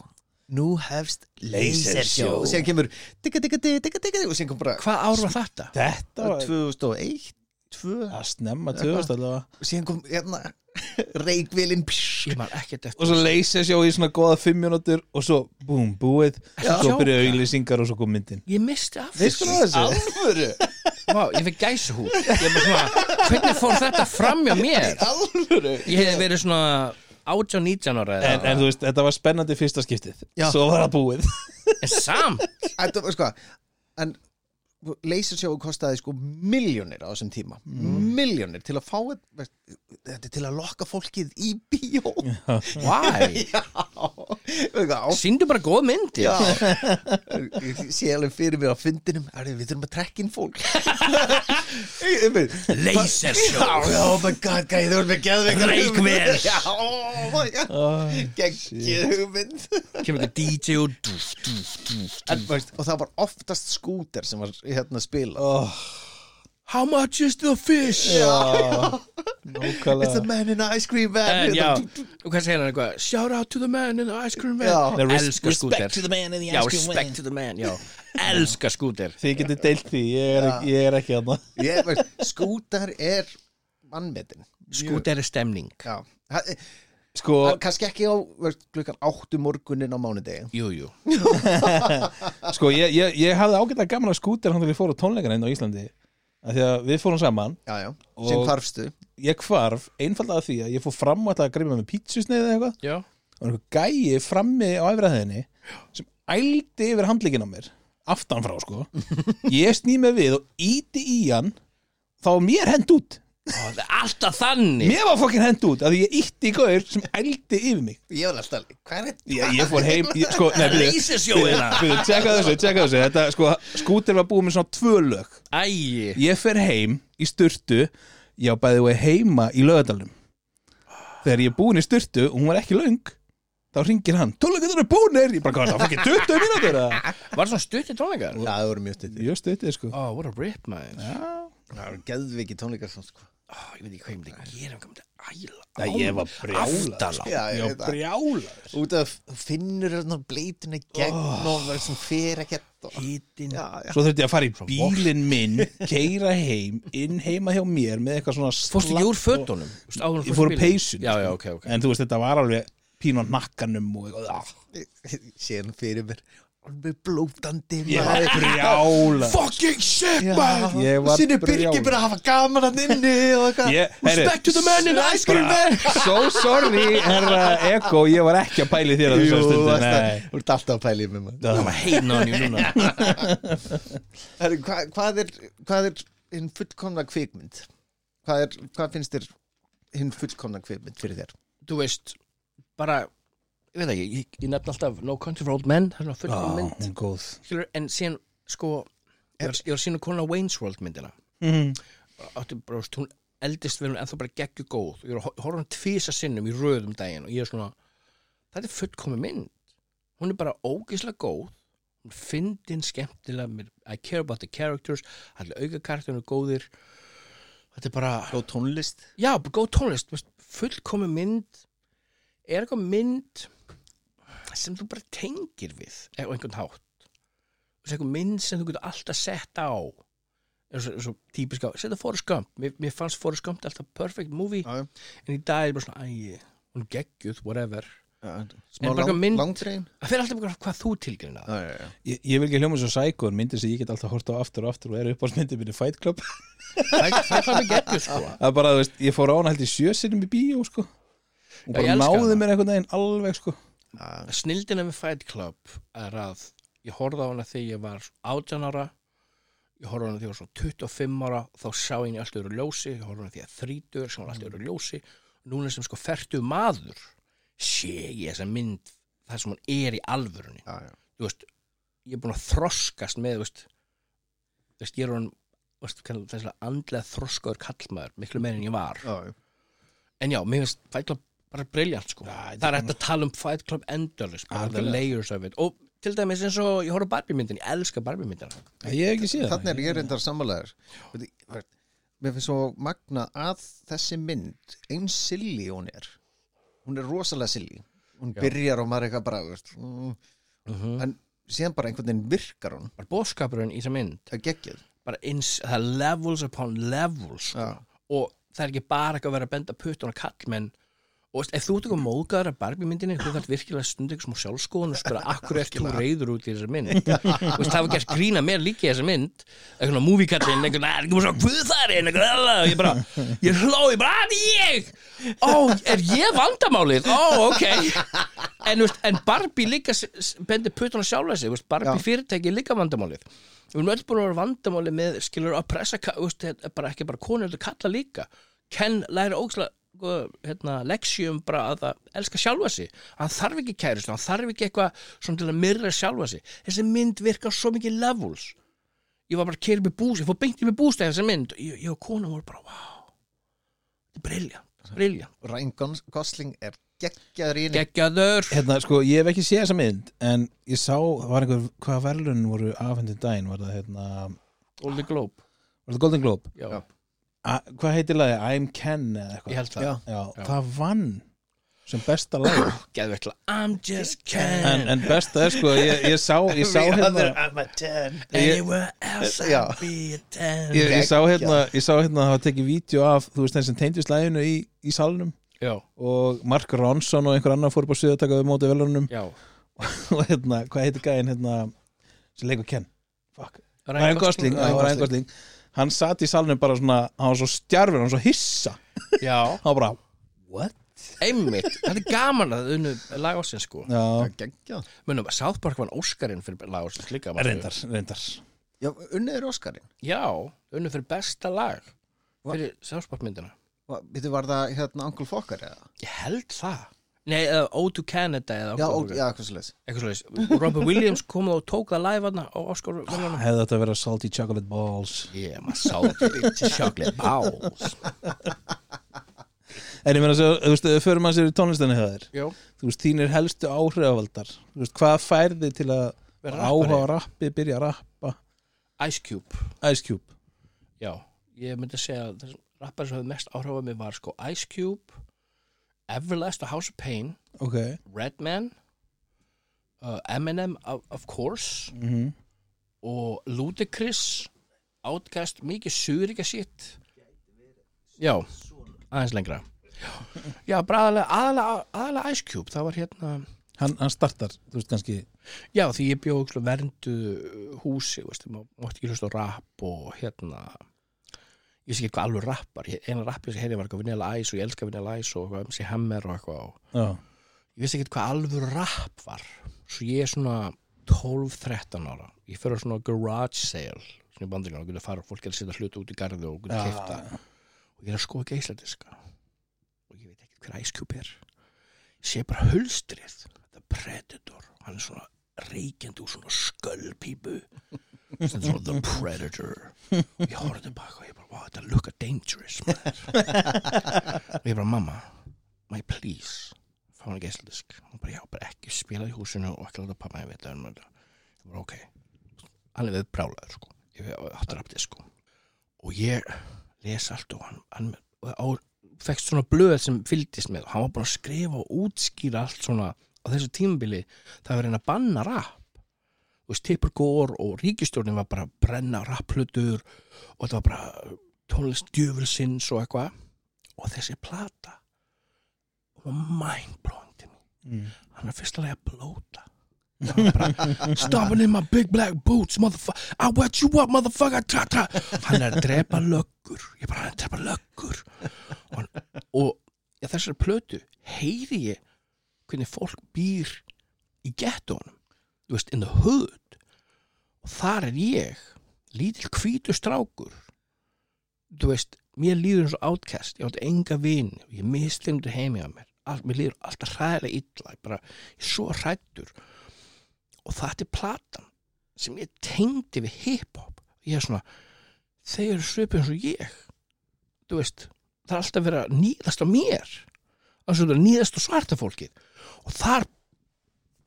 nú hefst Laser lasershow. Show. og sér kemur digga, digga, digga, digga, digga, og sér kom bara hvað ár var þetta? þetta var 2001 2 að snemma 2000 allavega. Og síðan kom hérna reikvilin ég man ekkert og svo leysa sjá í svona goða 5 minútur og svo búm, búið. Já. svo byrjaði auglýsingar og svo kom myndin. Ég misti af Veistu þessu. það þessu? alvöru? Vá, ég er bara svona, hvernig fór þetta fram hjá mér? alvöru? Ég hef verið svona 18-19 ára eða en, en þú veist, þetta var spennandi fyrsta skiptið. Já. svo var það búið. En samt. Þetta, var, sko, en lasershow kostaði sko miljónir á þessum tíma. Miljónir til að fá þetta er til að lokka fólkið í bíó. Why? Sýndu bara góð myndi já. Ég sé alveg fyrir mér á fundinum við þurfum að trekka inn fólk. Laser já, show já, oh my god, gæði, þú erum með geðveikar já, oh my god oh, geggið hugmynd. Kemur ekki DJ og dúf, dúf, dúf en, veist, og það var oftast skúter sem var hérna spila. Oh, How much is the fish? já, It's the nákvæmlega man in the ice cream van. En já, Hérna, og hvað segir hann eitthvað? Shout out to the man in the ice cream van. Já. Nei, res- Elskar skúter. respect to the man in the Já, ice cream respect to the man, já. Elskar skúter. Þið getið deilt því, ég er, Já. ég er ekki aðna Ég, veist, skútar er mannmetin. Skúter er stemning. Já. Ha- sko, Kannski ekki á klukkan áttu morgunin á mánudegi. Jú, jú. Sko ég, ég, ég hafði gaman að skúter hann til ég fór á tónleikana inn á Íslandi. Af því að við fórum saman Já, já, sem hvarfstu. ég hvarf einfallega því að ég fór fram og ætlaði að gríma með pítsusneið eða eitthvað. Já. Og einhver gæi frammi á efraðinni sem ældi yfir handleikin á mér aftan frá sko. Ég sný mig við og íti í hann þá mér hend út alltaf þannig. Mér var fokkin hend út af því ég ítti í gaur sem ældi yfir mig. Ég var alltaf, hvað er þetta? ég, ég fór heim ég, sko, nei, byrju, Leysisjóðina byrju, tjekka þessu, tjekka þessu. Þetta, sko, skútir var búið með svona tvö lög. Æ, ég fer heim í sturtu. Ég á bæði og heima í lögadalum þegar ég er búin í sturtu og hún var ekki löng þá ringir hann, tónleikarnir er búinir ég bara, hvað er það, fokkin 20 mínútur eða?" var það svona stutt í tónleikar? Já, það voru mjög stutt Ég stuttið sko. Ó, Það voru geðviki tónleikar sko. ó, ég veit ekki hvað ég myndi gera um myndi æla Nei, ég var brjálaður Ég ég það. brjálaður. út af finnur þarna bleituna í gegn og það sem fer ekkert og... hítinn já, já. Svo þurfti ég að fara í bílinn minn Keira heim, inn heima hjá mér Með eitthvað svona fórstu ekki úr en Ég fór úr já, sko. já, ok, ok. En þú veist, þetta var alveg pínu á nakkanum og eitthvað ah, séðan fyrir mér alveg blótandi Ég var brjálaður. Fucking shit man Sinni Birgir bara að hafa gaman að inni Ég- respect to the man in the ice cream man So sorry, herra Ego Ég var ekki að pæli þér að Jú, þessar stundu þú ert alltaf að pæla í mig maður. það var heitna hann í núna. Herru, hva, hvað er hvað er hinn fullkomna kvikmynd? Hvað, er, hvað finnst þér hinn fullkomna kvikmynd fyrir þér? Þú veist, bara ég veit ekki, ég, ég nefn alltaf No Country for Old Men, það er svona fullkom mynd. hún er góð. Skilur, en síðan, sko ég var, ég var síðan að kona Wayne's World myndina. Mm. áttu bara, veist, hún eldist hún en þá bara geggju góð. Ég er að hor- horfa hann tvisa sinnum í röðum daginn og ég er svona, þetta er fullkomi mynd. Hún er bara ógislega góð. Hún fyndin skemmtilega I care about the characters. Allir auka karakterinu góðir. Þetta er bara og tónlist. Já, góð tónlist fullkomi mynd. Er eitthvað mynd sem þú bara tengir við á einhvern hátt. Veist, eitthvað mynd sem þú getur alltaf sett á. Eins og, eins og típiska setja Forrest Gump, mér, mér fannst Forrest Gump alltaf perfect movie, já, en í dag er bara svona æ, hún geggjuð, whatever. Langdrein það fer alltaf bara hvað þú tilgjörna ég, ég vil ekki hljóma svo sæko en myndir sem ég get alltaf hort á aftur og aftur og er upp á smyndir minni Fight Club. Það er sko. Það er bara, þú veist, ég fór á hana held í sjösinnum í bíó sko. Og bara náði mér einhvern veginn alveg sko snildina með Fight Club er að ég horfði á hana þegar ég var 18 ára. Ég horfði á hana þegar ég var svo 25 ára. Þá sá ég henni alltaf öru ljósi. Ég horfði á hana þegar ég 30 sem var alltaf öru ljósi. Núna sem sko fertuð maður sé ég þessa mynd það sem hún er í alvörunni. Já, já. þú veist, ég er búin að þroskast með, þú veist, ég er hann þess að andlega þroskaður kallmaður, miklu meir en ég var. Já, já. en já, mér finnst Fight Club bara briljant sko. Já, það er hægt að tala um Fight Club endurlis bara the Algjörlega. layers of it. Og til dæmis eins og ég horf á Barbie myndin ég elska Barbie myndina. Ég hef ekki séð það. þannig er ég reyndar sammálaður. Mér finnst svo magna að þessi mynd eins silly hún er. Hún er rosalega silly. Hún Já. byrjar og maður eitthvað bara mm, Mhm. en síðan bara einhvern veginn virkar hún. Bara bóðskapurinn í þessa mynd. Að geggjöð bara eins, það er levels upon levels sko. Já. og það er ekki bara ekki að vera að benda puttun og kallmenn og ef þú ert eitthvað móðgæður af Barbie myndinni þú þarf virkilega stund eitthvað smá sjálfskoðun og spura akkur ert þú reyður út í þessar mynd? Það var gert grína mér líka í þessar mynd eitthvað movie-kallinn eitthvað, "Nei, ekki bara svo er "Lala", og ég bara, ég hló, ég bara, að ég? Ó, er ég vandamálið? Ó, ok. En, veist, en Barbie líka bendir puttun og sjálfa sig, veist, Barbie Já. fyrirtæki er líka vandamálið. Við erum öll búin að vera vandamáli með skilur að pressa, veist, er bara ekki bara konur þetta kalla líka. Ken læri óksla hérna, leksjum bara að það elska sjálfa sig. Hann þarf ekki kæristu, hann þarf ekki eitthvað svona til að myrra sjálfa sig. Þessi mynd virkar svo mikið levels. Ég var bara að kera í búst, ég fór beint í mig búst þessi mynd, ég, ég og kona voru bara wow, þetta er briljant briljant, Ryan Gos- Gosling er geggjaður í henni. Geggjaður. Hérna, sko, ég hef ekki séð þessa mynd en ég sá, var einhver, hvaða verðlun voru afhendin daginn, var það hérna Golden Globe, var það Golden Globe? já, Já. Hvað heitir lagið? I'm Ken eða eitthvað? ég held það. Já. Já, Já. það vann sem besta lag geðveikt lag, I'm just Ken. En, en besta er sko, ég, ég sá ég sá hérna I'm a ten. Ég, anywhere else Já. I'll be a ten. Ég, ég sá hérna ég sá hérna að það var tekið vídeo af þú veist þeim sem teindist laginu í, í salnum. Já, og Mark Ronson og einhver annar fór upp á suðu að taka við móti velunum. Já. Og hérna, hvað heitir gæðin hérna sem leikur Ken? Fuck. Ryan Gosling, já, Ryan Gosling hann satt í salnum bara svona hann var svo stjarfur, hann var svo hissa. Já, hann var bara, what? einmitt, þetta er gaman að unnu lag ásins sko. Já, geggjað. Munum South Park var Óskarinn fyrir lag ásins líka manstu? reyndar, reyndar. Já, unnið er Óskarinn. Já, unnu fyrir besta lag fyrir South Park myndina. Vittu, var það hérna Uncle Fokker eða? ég held það nei, eða O to Canada eða Já, ó, eitthvað já, hvað svo leis eitthvað og Robert Williams kom og tók það live aðna á Oscar velunum hefði þetta að vera salty chocolate balls? Yeah, my salty chocolate balls. En ég meina svo, þú veist, fyrir maður sér í tónlistinni hjá þér. Já, þú veist, þínir helstu áhrifavaldar. Þú veist, hvað færði til að Vera áhuga rappari. á rappi, byrja að rappa? Ice Cube. Ice Cube. Já, ég myndi að segja þess rappar sem hefði mest áhrif á mig var sko Ice Cube Everlast og House of Pain. Ok. Redman uh, Eminem of, of course. Mm og Ludacris Outcast, mikið suðrika shit. Já, aðeins lengra. Já, bara aðalega, aðalega, Ice Cube það var hérna hann, hann startar, þú veist kannski Já, því ég bjóð verndu húsi, veist, maður mátti ekki hlusta rap og hérna ég veist ekki hvað alveg rappar, eina rappið sem heyrði var eitthvað Vanilla Ice og ég elska Vanilla Ice og eitthvað MC Hammer og eitthvað og já, ég veist ekki hvað alveg rap var. Svo ég er svona 12-13 ára. Ég fyrir svona garage sale svona í bandringan og getur fara, fólk er að setja hluti út í garði og getur já, kifta og ég er að skoða geisladiska. Og ég veit ekki hver Ice Cube er. Ég sé bara hulstrið. The Predator, hann er svona reykjandi úr svona skölpípu sem svona The Predator. Og ég horfði tilbaka og ég bara wow, þetta lukka dangerous maður." og ég bara mamma my please fá hann geisladisk og bara já, bara ekki spila í húsinu og ekki láta pappa ég veit um þetta. Ég bara ok. Er við brálaður sko. Ég átti rafti sko og ég les allt og hann, hann á, fekst svona blöð sem fylgdist með. Og hann var búin að skrifa og útskýra allt svona á þessu tímabili. Það var reyna að banna rap veist, Tipper Gore og ríkistjórnin var bara að brenna rapplutur og þetta var bara tónlist djöfulsins og eitthvað. Og þessi plata var mindblowing til mig mm. hann er fyrst að blóta. Stopping in my big black boots motherfucker, I wet you up motherfucker tra, tra. hann er að drepa löggur. Ég bara, hann er að drepa löggur. Og, hann, og ja, þessari plötu heyri ég hvernig fólk býr í gettónum. Þú veist, in the hood og þar er ég lítill hvítur strákur. Þú veist, mér líður eins og outcast. Ég átti enga vini og ég mislindur heimi á mér. Allt, mér líður alltaf hræðilega illa. Ég bara, ég er svo hrættur og það er platan sem ég tengdi við hip-hop. Ég er svona, þeir eru svipið eins og ég. Þú veist það er alltaf verið að nýðast á mér. Að það er nýðast á svarta fólkið. Og þar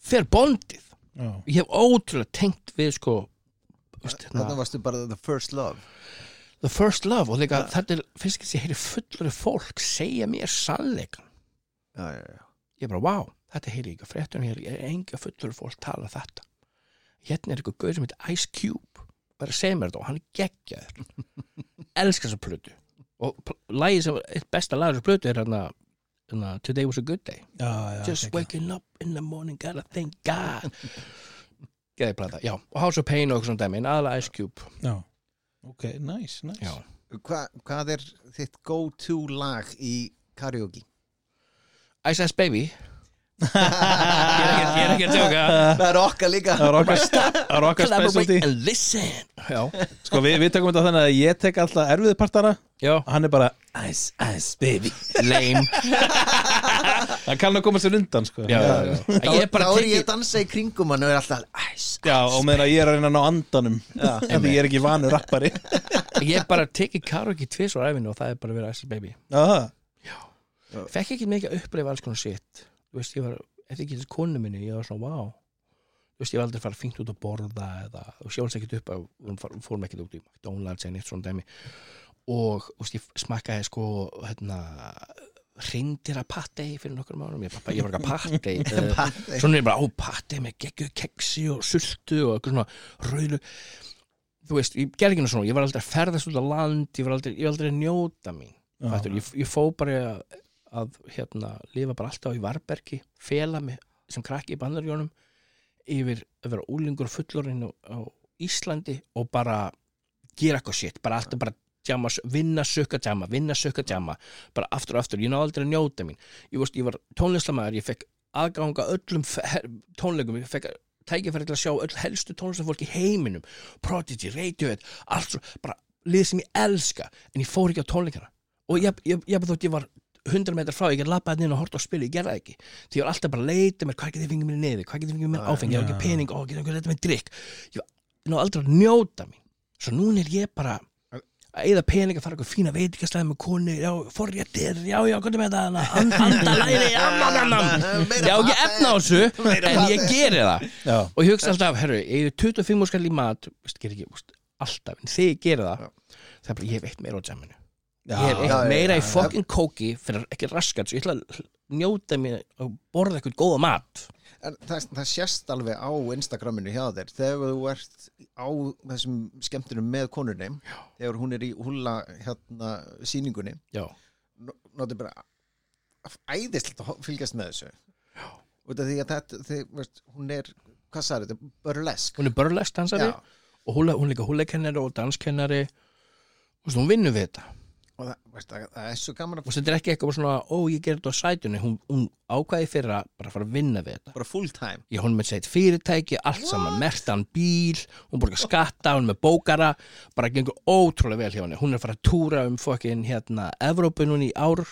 fer bondið ég hef ótrúlega tengt við sko Þannig hérna, varstu bara the first love. The first love og líka þetta er fyrst ekki að ég heyri fullari fólk segja mér sannleikan Já, já, já. Ég bara, wow, þetta heyri ég ekki á fréttunum hér er enga fullari fólk tala þetta. Hérna er eitthvað gauð sem heitir Ice Cube er að segja mér þetta og hann er geggjaður. Elskar þessa plötu. Og lagið sem, eitt besta lag þessa plötu er hérna hérna, Today was a good day. Já, já Just waking up in the morning, gotta thank God. Geði plata, já. Og House of Pain og eitthvað svona dæmi, en aðalega Ice Cube. Já, ok, nice, nice. Hva, Hvað er þitt go-to lag í karaoke? Ice Ice Baby. Ég er ekki, að tjóka Það er okkar líka. Það er okkar, það er okkar specialty. and listen. Já, sko, við, við tökum þetta þannig að ég tek alltaf erfiðu partara. Já, og hann er bara ice, ice, baby. Lame. Hann kann að koma sér undan sko. Já, já, já Þá, Ég er bara þá er ég að dansa í kringum hann og er alltaf æs, Já, og meðan að ég er að reyna að ná andanum því ég er ekki vanur rappari. Ég er bara tekið karaoke tvis á æfinu og það er bara verið Ice Ice Baby. Aha. Fekk ekki mikið að upplifa alls konar sitt Þú veist, ég var, eftir ekki þessi konu minni Ég var svona, wow Þú veist, ég var aldrei að fara fínt út að borða eða, þú veist, ég var alls ekkert upp að við fór- fórum ekkert út í McDonalds eða neitt svona dæmi og, veist, ég smakkaði sko, hérna reyndir að pattei fyrir nokkur márum ég, var ekki að pattei svona er ég bara, ó, pattei með geggju keksi og sultu og eitthvað svona rauðlu þú veist, ég gerði ekki nú svona, ég var aldrei að ferðast út á land, ég var aldrei, ég var aldrei að njóta mín ég, ég fó bara að, að hérna, lifa bara alltaf í Varbergi fela mig sem krakki í bandarjónum yfir að vera úlingur fullorinn á, á Íslandi og bara gera eitthvað shit, bara alltaf bara jamma, vinna sökka jamma, vinna sökka jamma bara aftur og aftur, ég náði aldrei að njóta mín. Ég, veist, ég var tónlistamæður, ég fekk aðganga öllum tónleikum ég fekk tækifæri til að sjá öll helstu tónlistafólk í heiminum, Prodigy, Radiohead allt svo, bara lið sem ég elska en ég fór ekki á tónleikana. Og ég, ég, ég, þótt ég var 100 metrar frá, ég get labbað inn og hort á spili, ég gerði það ekki. Því ég var alltaf bara að leita mér, hvað getið þið fengið mér niður hvað getið þið fengið mér áfengi, ég var ekki pening og getið þið mér drikk ég var aldrei að njóta mín. Svo núna er ég bara eða pening að fara eitthvað fína veitingastæði með konu. Já, forréttir, já, já, er með það? And, andalæri, andanam ég á ekki efna á þessu en ég geri það. Já, og ég hugsa alltaf, herru, ég er 25 múskall í mat veist, ger ekki, veist, alltaf, en þegar ég geri það það er bara, ég hef eitt meira á jamminu. Já, Ég hef já, já, meira já, í já. fucking kóki fyrir ekki raskat svo ég ætla að njóta mér og borða eitthvað góða mat En það, það sést alveg á Instagraminu hjá þér þegar þú ert á þessum skemmtunum með konunni Já. þegar hún er í húla hérna sýningunni Já, notið bara æðislegt að fylgjast með þessu Já. út af því að þetta því, veist, hún er, hvað sagði þetta, burlesk hún er burlesque dansari Já. og hún, hún er líka húleikennari og danskennari og hún vinnur við þetta og það, veist, það, það er svo gaman og að þetta er ekki eitthvað svona, ó ég ger þetta á sætunni hún, hún ákvæði fyrir að bara fara að vinna við þetta. Bara full time. Ég hún er með seitt fyrirtæki, allt saman. Mertan bíl, hún borgar skatta hún með bókara, bara gengur ótrúlega vel hjá henni, hún er að fara að túra um fokkin hérna Evrópu núna í ár.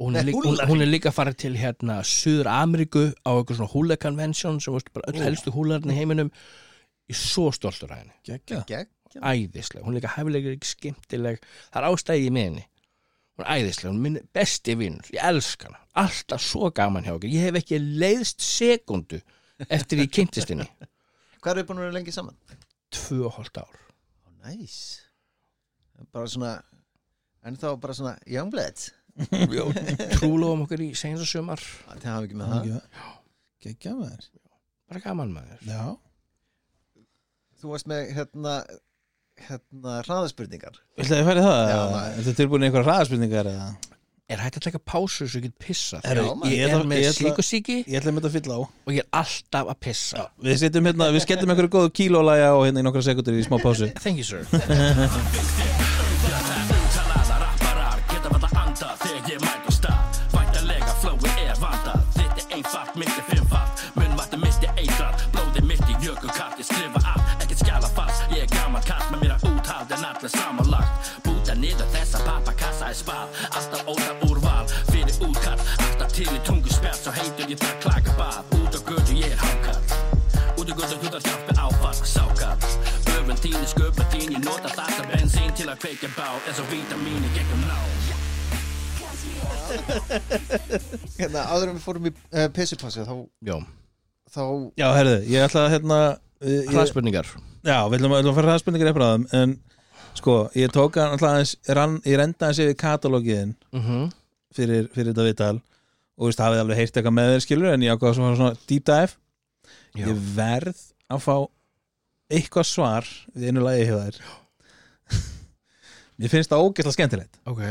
Og hún er, líka, hún, hún er líka að fara til hérna Suður Ameríku á eitthvað svona húla convention sem veist bara öll helstu húlarinn í heiminum. Ég er svo stoltur af henni. Gekkja Gegn. Æðisleg, hún er líka hæfilegur skemmtileg, það er ástæði í með henni hún er æðisleg, hún er minn besti vinnur ég elska hana, alltaf svo gaman hjá okkur. Ég hef ekki leiðst sekundu eftir ég kynntist henni. Hvað er búin að vera lengi saman? tvö og hálft ár. Ó, næs. Bara svona en þá bara svona youngblood. Trúlofum okkur í senast sumar. Það hafa ekki með það? Gekkja maður. Bara gaman maður. Já. Þú varst með hérna hérna hraðaspurningar Viltu að ég færi það? Já, eða? maður. Ertu tilbúin í einhverja hraðaspurningar eða? er hægt að taka pásu svo ég get pissa Herru, Já, maður. ég ég er með ég ætla- slíkusíki Ég ætla að mynda að fylla á og ég er alltaf að pissa Við setjum hérna, við skellum einhverju góðu kílólæja og hérna í nokkra sekundur í smá pásu thank you sir pappakassa er spað Alltaf óta úrval fyrir útkall Alltaf til í tungu spjall. Svo heitur ég það klaka bað. Út á götu ég er hákall Út á götu þú þarf hjálpi áfall Sákall Öfum þín er sköpum þín Ég nota það sem bensín til að kveikja bál. Eins og vítamín í gegnum ná hérna áður en við fórum í uh, pissupassu þá, já, þá Já, herðu, ég ætla að hérna uh, ég, hraðspurningar. Já, við ætlum að, ætlum að fara hraðspurningar eftir aðum En sko, ég tók hann alltaf Ég renda aðeins yfir katalógiðin mhm. fyrir, fyrir þetta viðtal. Og þú veist, hafið alveg heyrt eitthvað með þér skilur En ég ákvað svona, svona deep dive. Já. Ég verð að fá eitthvað svar við einu lagi hjá þær Mér finnst það ógeðslega skemmtilegt. Ok.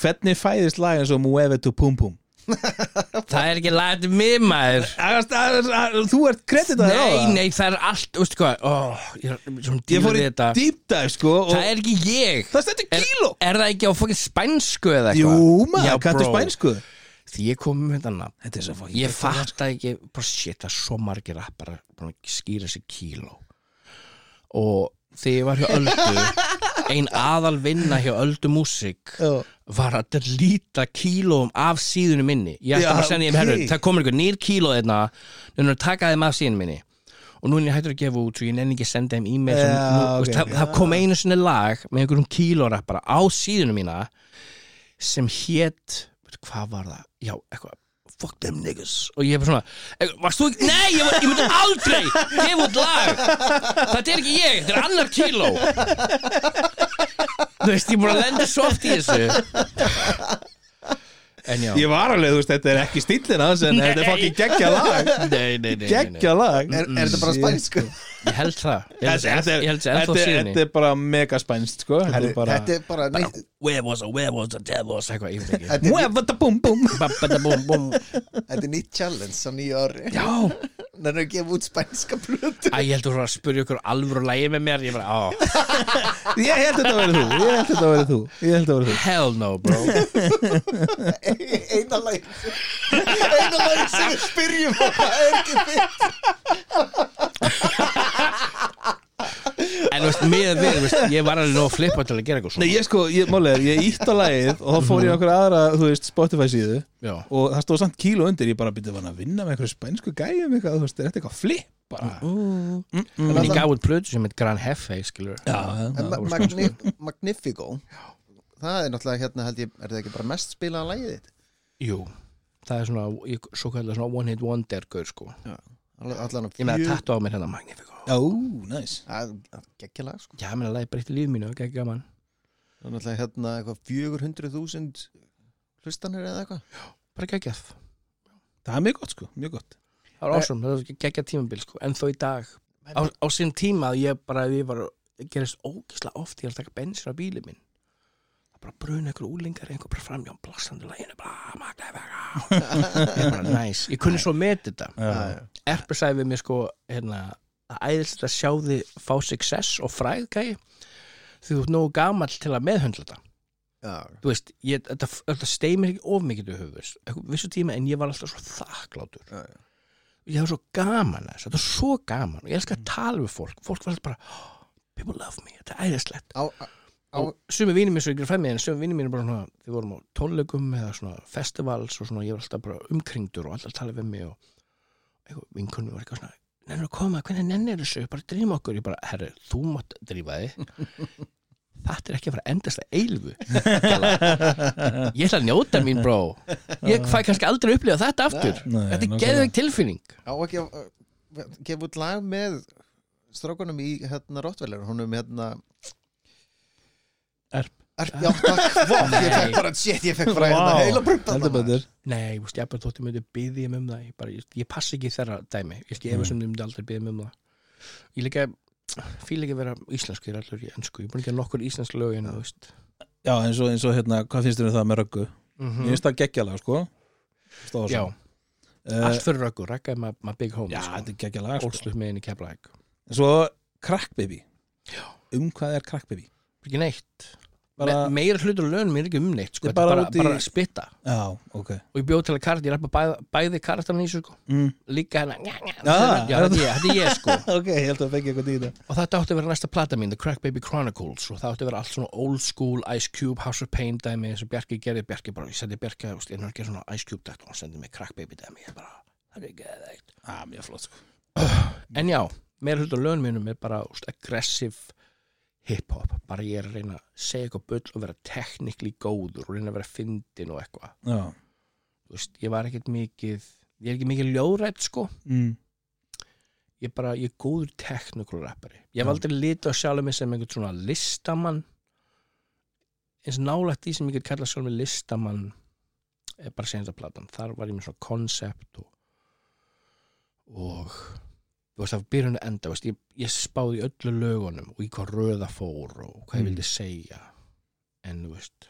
Hvernig fæðist lag eins og Mueve tu Pum Pum? Það er ekki lagað til mig maður. Þú ert kreditaður á Nei, það? nei, það er allt, veistu hvað? Ó, Ég, er Ég fór í dive sko Það er ekki ég. Það stendur er, kíló er það ekki á fokkin spænsku eða Jú eitthvað? maður, Já, kanntu bro. spænsku. Því ég kom er svo fokkin Ég fatt ekki, bara shit, það er svo margir rappar að skýra sig kíló Og þegar ég var hjá Öldu Ein aðal vinna hjá Öldu Músík var að delita kílóum af síðunum minni. Ég ætti að senda þeim herru, það komur einhver nýr kíló þeirna þannig að taka þeim af síðunum minni. Og nú er ég hættur að gefa út svo ég nenni ekki að senda þeim e-mail sem, Já, nú, ok. veist, það, það kom einu sinni lag með einhverjum kílórappara á síðunum mína sem hét veitu, hvað var það, já, eitthvað fuck them niggas. Og ég bara svona, "Eh, varst þú ekki, nei, ég, ég myndi aldrei gefa út lag. Þetta er ekki ég, þetta er annar kíló þú veist, ég búin að lenda svo oft í þessu Ég var alveg, þú veist, þetta er ekki stíllin hans en þetta er fokkin geggja lag. Nei, nei, nei. Geggja lag. Er, er þetta bara ég held það. Ég held Þetta það er- ég held það ennþá þetta er- síðan þetta er bara mega spænst sko. Þetta er bara þetta er bara neitt where was a where was a devils eitthvað, ég veit ekki. Er, tu Pum Pum Babadabum, bum. þetta er nýtt challenge á nýju ári. Já, það er að gefa út spænska plötu. Æ, ég held þú var að spyrja ykkur alvöru lægi með mér. Ég bara, á, Ég held þetta að vera þú. Ég held þetta að vera þú. Ég held þetta að vera þú. Hell no bro eina lag eina lag sem við spyrjum og það er ekki fyrir en þú veist, með við, veist, ég var alveg nóg flippa til að gera eitthvað Nei, svona ég sko, ég, málega ég ítt á lagið og þá fór ég á okkur aðra, þú veist, Spotify síðu já, og það stóð samt kíló undir, ég bara byrja að vinna með einhverju spænsku gæjum eitthvað, þú veist, er þetta eitthvað flip? Bara en ég gaf út plötu sem heit Gran Hefe, skilur Já, En já, Ma- Magni Magnifico það er náttúrulega hérna held ég er það ekki bara mest spilaða lagið þitt? Jú, það er svona, ég, svo kallar svona one hit wonder gaur, sko. All- allan að ég með að tattu á mér hérna Magnifico já, næs geggja lag sko. Já, ég með að lagi breytti líf mínu, ekki gaman. Það er náttúrulega hérna eitthvað 400.000 hlustanir eða eitthvað. Bara geggjað. Það er mjög gott sko, mjög gott. Það var awesome, það var geggjað tímabil sko. en þó í dag, á, á sinn tíma að ég bara, ég var, gerist ógislega oft ég er að taka bensin á bíli minn. það bara bruna ykkur úlingar einhver bara framjá blastandi læginu bara, magnaði vega ég bara, næs, ég kunni svo með þetta. Já. Erpur sagði við mér sko hérna, að æðislegt að sjá þið fá success og fræð gæi. Því þú ert nógu gamall til að meðhöndla þetta. Já, þú veist, ég, þetta, þetta steimir ekki of mikið til höfus, vissu tíma en ég var alltaf svo þakklátur já, já. ég hef svo gaman að þessu, þetta er svo gaman. Og ég elskar að tala við fólk, fólk var alltaf bara oh, people love me, þetta er æðislegt sumi vínir mér svo ekki fæmið en sumi vínir mér bara svona, við vorum á tónleikum eða svona festivals og svona ég var alltaf bara umkringdur og alltaf tala við mig og vinkunni var eitthvað svona nennir að koma, hvernig nennir þessu, bara drýma okkur. Ég bara, herri, þú mátt drífa þig. Þetta er ekki að fara að endast að eilfu ég ætla að njóta mín bró ég fæ kannski aldrei að upplifa þetta aftur. Nei, þetta er geðveik tilfinning. Á ekki að gefa út lag með strákunum í hérna Rottweiler. Honum hérna Erp. Erp, já, takk, vá, ég fekk bara, shit, ég fekk bara hérna heila betur. Nei, ég veist, ég bara þótti myndi byggði um það ég, bara, ég, ég passi ekki þeirra dæmi. Ég skil efast um myndi aldrei byggði um það. Ég líka fíl ekki að vera íslensku ég er allur í ennsku, ég er búin að gera nokkur íslensk lög en þú veist. Já, eins og, eins og hérna, hvað finnst þér um það með röggu? Mhm. Ég finnst það geggjalega, sko. Stóð Já, uh, allt fyrir röggur, rækka er maður big home Já, sko. þetta er geggjalega, sko. Ólslut með henni keflaðik En Svo Crack Baby. Já. Um hvað er Crack Baby? Ekki neitt. Bara, Me, Meira hlutur og lögum er ekki um neitt sko. Bara bara, bara að spitta. Já, ok. Og ég bjóð til að karakter, ég rappa bæði, bæði karakterinn í þessu sko. mm. líka Já, já, þetta er ég, sko. Ok, ég held að fengi eitthvað í þetta og þetta átti að vera næsta plata mín The Crack Baby Chronicles og það átti að vera allt svona old school Ice Cube, House of Pain dæmi og Bjarki gerði, Bjarki bara, ég sendi Bjarki er að gera svona Ice Cube dækt og hann sendi mig Crack Baby dæmi, ég bara, það er ah, Mjög flott, sko. En já, meira hlutur lögum er bara úst, aggressive hip-hop, bara ég er að reyna að segja eitthvað bull og vera technically góður og reyna að vera fyndin og eitthvað. Já. Þú veist, ég var ekkert mikið ég er ekki mikið ljóðrætt sko. Mm. ég bara, ég er góður technical rappari. Ég hef aldrei litið á sjálfum mig sem einhvern svona listamann. Eins nálægt því sem ég get kallað sjálfum mig listamann er bara senast að platan. Þar var ég með svona koncept og og þú veist, var byrjun að enda þú veist, ég, ég spáði öllu lögunum og í hvað röða fór og hvað ég Mm. vildi segja. En þú veist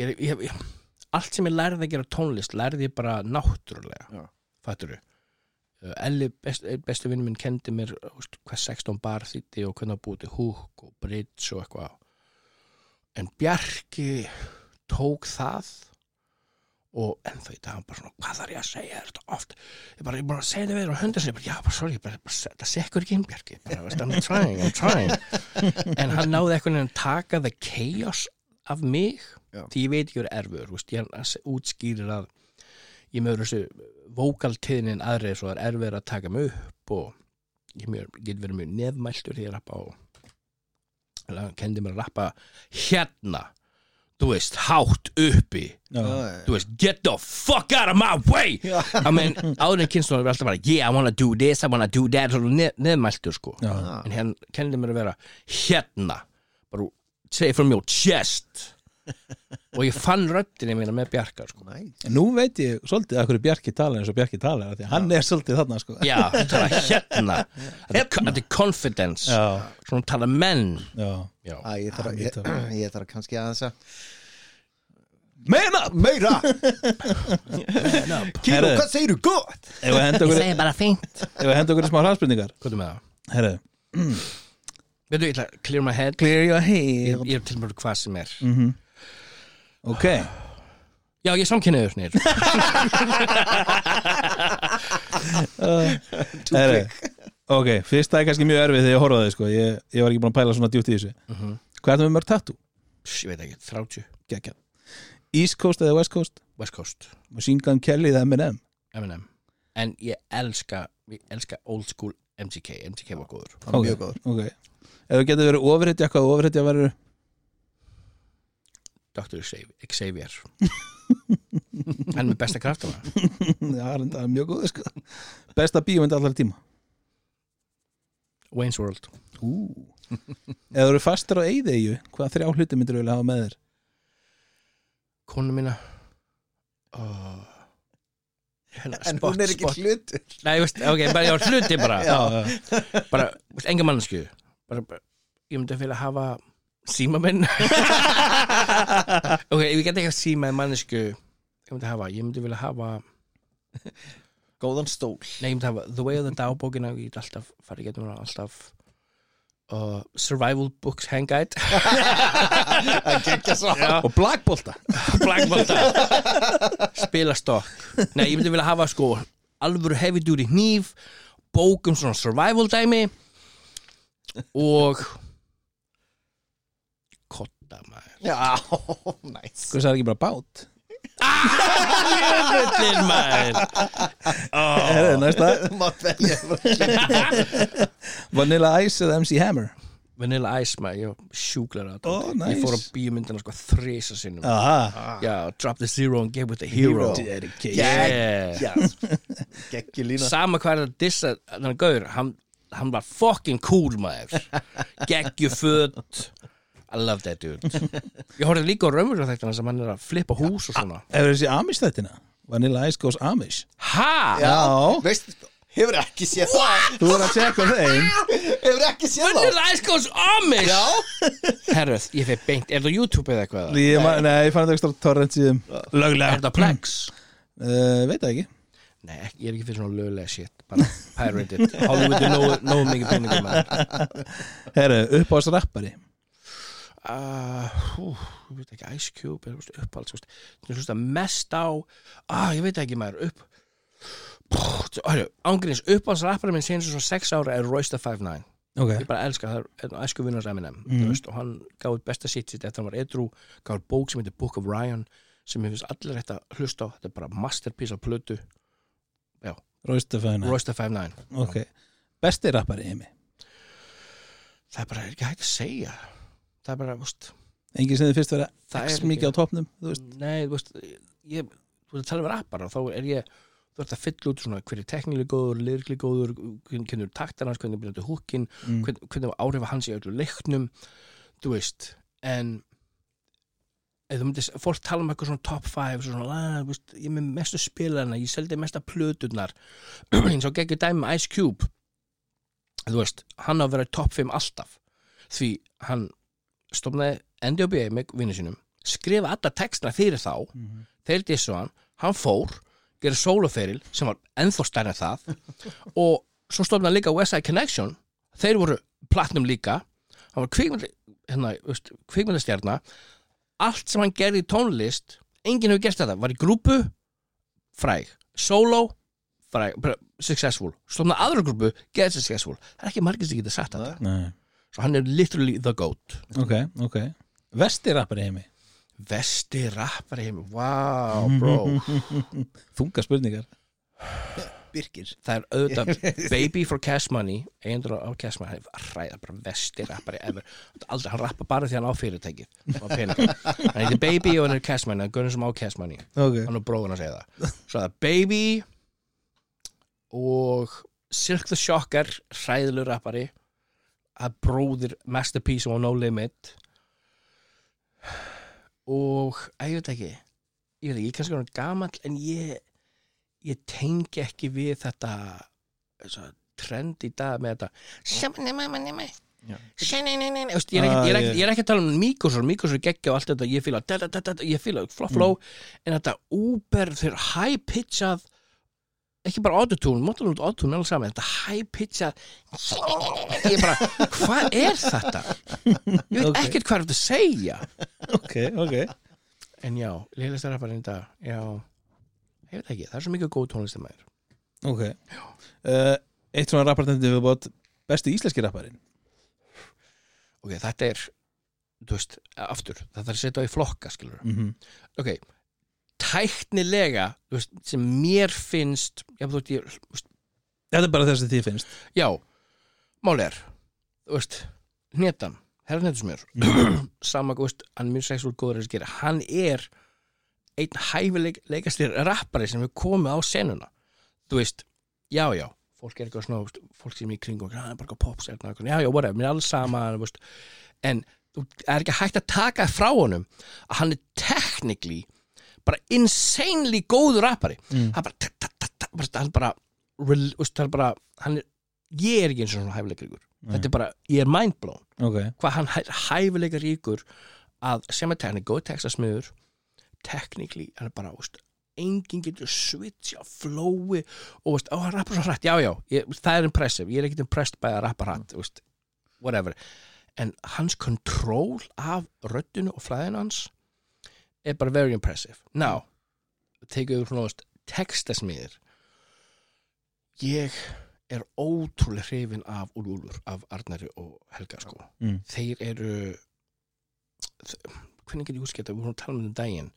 ég, ég, ég, allt sem ég lærði að gera tónlist lærði ég bara náttúrulega fattur Uh, Elli, best, bestu vinnu minn, kendi mér þú veist, hvað 16 bar þýtti og hvernig að búti húk og bridge og eitthvað. En Bjarki tók það og ennþá í dag hann bara svona, hvað þarf ég að segja? Þetta oft, ég bara, ég bara segja þetta við þér og hundar sér, bara, já, bara sorry, bara, bara, það sekkur ekki inn Bjarki, bara, I'm trying, I'm trying. En hann náði eitthvað að taka the chaos af mig Já. því ég veit ekki verið erfur, veist, ég útskýrir að ég meður þessu vókaltíðnin aðrið svo er erfið að taka mig upp og ég get verið mjög nefnmæltur því að rappa og hann kendi mér að rappa hérna þú veist, hátt uppi. Já, þú veist, get the fuck out of my way! I mean, áður en kynstunum er alltaf bara yeah, I wanna do this, I wanna do that svo nef, nefnmæltur sko. Já, en hann kendi mér að vera hérna bara say from your chest og ég fann röddinni mína með Bjarkar sko. Nú veit ég svolítið að hverju Bjarki tala eins og Bjarki tala af því að hann er svolítið þarna, sko. Já, þú tala hérna. Þetta er- Þetta er confidence. Já, Svona tala menn. Já. Já, Æ, ég þarf að, ég, ég þarf kannski aðeins að Meina! Meira! Kíló, Herðu. hvað segirðu gott? Ef við henda okkur, bara fínt. Ef við henda okkur í smá hraðspurningar. Hvað er með það? Herru Veitu, ég ætla að clear my head. Clear your Ég, head. Ég er til mjög hvað sem er. Mhm. Ok Já, ég samkynniður snir Herru Ok, fyrst það er kannski mjög erfið þegar ég horfa á þig, sko Ég, ég var ekki búin að pæla svona djúpt í þessu Mhm. Hvað er það með mörg tattoo? Ég veit ekki, 30 Gekja East Coast eða West Coast? West Coast Machine Gun Kelly eða Eminem? M&M En ég elska, ég elska old school MGK MGK var góður Hann Ok. mjög góður Ok Ef þú getur verið ofurhetja, hvað ofurhetja verður? Dr. Xavier- Hann er með besta kraftana Já, það er mjög góð, sko. Besta bíómynd allar tíma. Wayne's World. Ef þú eru fastur á eyðeyju, hvað þrjá hluti myndir þú vilja hafa með þér? konu mína. Uh, hérna, En spot, hún er ekki spot. hlutur. Nei, ég veist, ok, bara ég var hluti bara. Bara, enga mannsku bara, bara, ég myndi vilja hafa síma minn ok, ef ég get ekki að síma mannsku ég myndi hafa, ég myndi vilja hafa Góðan stól. Nei, ég myndi hafa The Way of the Dow bókina ég get alltaf, farið getum við alltaf uh, Survival Books Já. Og Blackbolta. Blackbolta. Spila stokk Nei, ég myndi vilja hafa sko alvöru heavy duty hníf bók um svona survival dæmi og kotta maður. Já, næs Hvað sagði ekki bara bát? Jöfullin maður. Herðu, næsta. Þú mátt velja Vanilla Ice eða MC Hammer? Vanilla Ice maður, ég var sjúklar að Ó, Ég fór á nice. bíómyndina sko þrisa sinnum. Aha. Já, drop the zero and get with the hero. Dedication Yeah. Já, gekkju lína. Sama hvað er að dissa Þannig að gaur, hann, hann var fucking cool maður. Geggju föt I love that dude. Ég horfði líka á raunverulega þættina sem hann er að flippa hús og svona. Hefur þessi Amish þettina? Vanilla Ice goes Amish. Ha? Já. Veist, hefur ekki séð það. Þú voru að tjekka á þeim. Hefur ekki séð það. Vanilla Ice goes Amish? Já. Herruð, ég feg beint, er það YouTube eða eitthvað? Ég, ma- Nei, ég fann þetta ekstra torrent síðum. Löglega. Er það Plex? uh, Veit það ekki. Nei, ekki- ég er ekki fyrir svona lögulega shit Bara pirated. Hollywood er nógu, nógu mikið peningum Herru, uppáðs rappari uh, hú, ég veit ekki, Ice Cube er að mest á ah, ég veit ekki maður upp ángríns uppáhaldsrappari minn síðan svo sex ára er Royce the 5'9 Ok. Ég bara elska það, er æsku vinnars Eminem þú veist, og hann út besta sitt sitt eftir hann var edru, út bók sem heitir Book of Ryan sem ég finnst allir hægt að hlusta á þetta er bara masterpiece af plötu. Royce the 5'9 Ok. Besti rappari heimi það er bara ekki hægt að segja það er bara, þú veist Engin sem þið fyrst X er mikið á ekki- topnum Þú veist? Nei, þú veist ég, þú veist að tala um rappar og þá er ég þú ert að fylla út svona hverju teknileg góður lyrikli góður, hvernig hvernig taktar hans hvernig byrjandi húkin, mm. hvernig, hvernig áhrifa hans í öllu leiknum þú veist, en eða þú myndir, fólk tala um eitthvað svona top 5 svona, að, þú veist, ég er með mestu spilarna ég seldi mesta plöturnar. Eins og geggjur dæmi með Ice Cube. Þú veist, hann á að vera top 5 alltaf því hann stofnaði NDOB með vinnu sínum skrifa alla textna fyrir þá. Mhm. þeir dissu hann, hann fór gera sóloferil sem var ennþá stærri en það. Og svo stofnaði líka Westside Connection. Þeir voru platnum líka. Hann var kvikmynd, hérna, veist, kvikmyndastjarna. Allt sem hann gerði í tónlist enginn hefur gert þetta, var í grúpu fræg, solo fræg, successful. Stofnaði aðra grúpu, get successful. Það er ekki margir sem getur sagt þetta. Nei svo hann er literally the goat. Ok, ok. Vesti rappari heimi. Vesti rappari heim wow bro. Þunga spurningar. Birkir það er auðvitað Baby for Cash Money eigendur á Cash Money hann er ræða bara vesti rappari aldrei, hann rappa bara því hann á fyrirtækið og peninga. hann heitir Baby og hann er Cash Money hann gönn sem á Cash Money. Ok. Hann er bróðun að segja það. Svo það er Baby og Silk the Shocker hræðilur rappari að bróðir Masterpiece og No Limit. Og að, ég veit ekki. Ég veit ekki, ég er kannski hann gamall en ég ég tengi ekki við þetta þessa trend í dag með þetta. Ég er ekki- að tala um Mikosor, Mikosor geggja og allt þetta. Ég fíla flow, flow en þetta Uber þeir high pitchað ekki bara autotune, móttan út autotune alveg saman, þetta high pitchað ég er bara, hvað er þetta? Ég veit Ok. ekkert hvað er þetta að segja. Ok, ok. En já, í dag já, ég veit ekki, það er svo mikið góð tónlistamæður Ok. Uh, Eitt svona rappartendi við bótt Besti íslenski rapparinn? Ok, þetta er þú veist, aftur, það þarf að setja á í flokka skilur, mm -hmm. ok tæknilega, veist, sem mér finnst já, veist, ég, veist, Þetta er bara þess að þið finnst. já máli er, hnetan, herra hnetusmjör sama, hann er mjög sexuál góður að gera, hann er einn hæfileikastir rappari sem við komið á senuna. Þú veist, já, já fólk er eitthvað svona, fólk sem er í kringum hann er bara eitthvað popstjarna, eitthvað, já, já, whatever mér er alls sama, en þú er ekki hægt að taka frá honum að hann er technically bara insanely góður rappari. Mm. hann bara, ta, ta, ta, bara hann bara, rel- veist, hann bara hann er, ég er ekki eins og svona hæfileikaríkur. Þetta er bara, ég er mindblown. Ok, hvað hann er hæfileikaríkur að sem er teknik, góð textasmiður technically, hann er bara, veist enginn getur switcha, flói og veist, ó, hann rappar svo hrætt, já, já ég, það er impressive, ég er ekkert impressed by að rappa hrætt, veist, whatever. En hans kontról af röddunu og flæðinu hans er bara very impressive. Now, tekið svona veist, textasmiðir ég er ótrúlega hrifin af Úlfur, af Arnari og Helga sko. Mm. þeir eru hvernig get ég útskipta, við vorum að tala um þetta um daginn.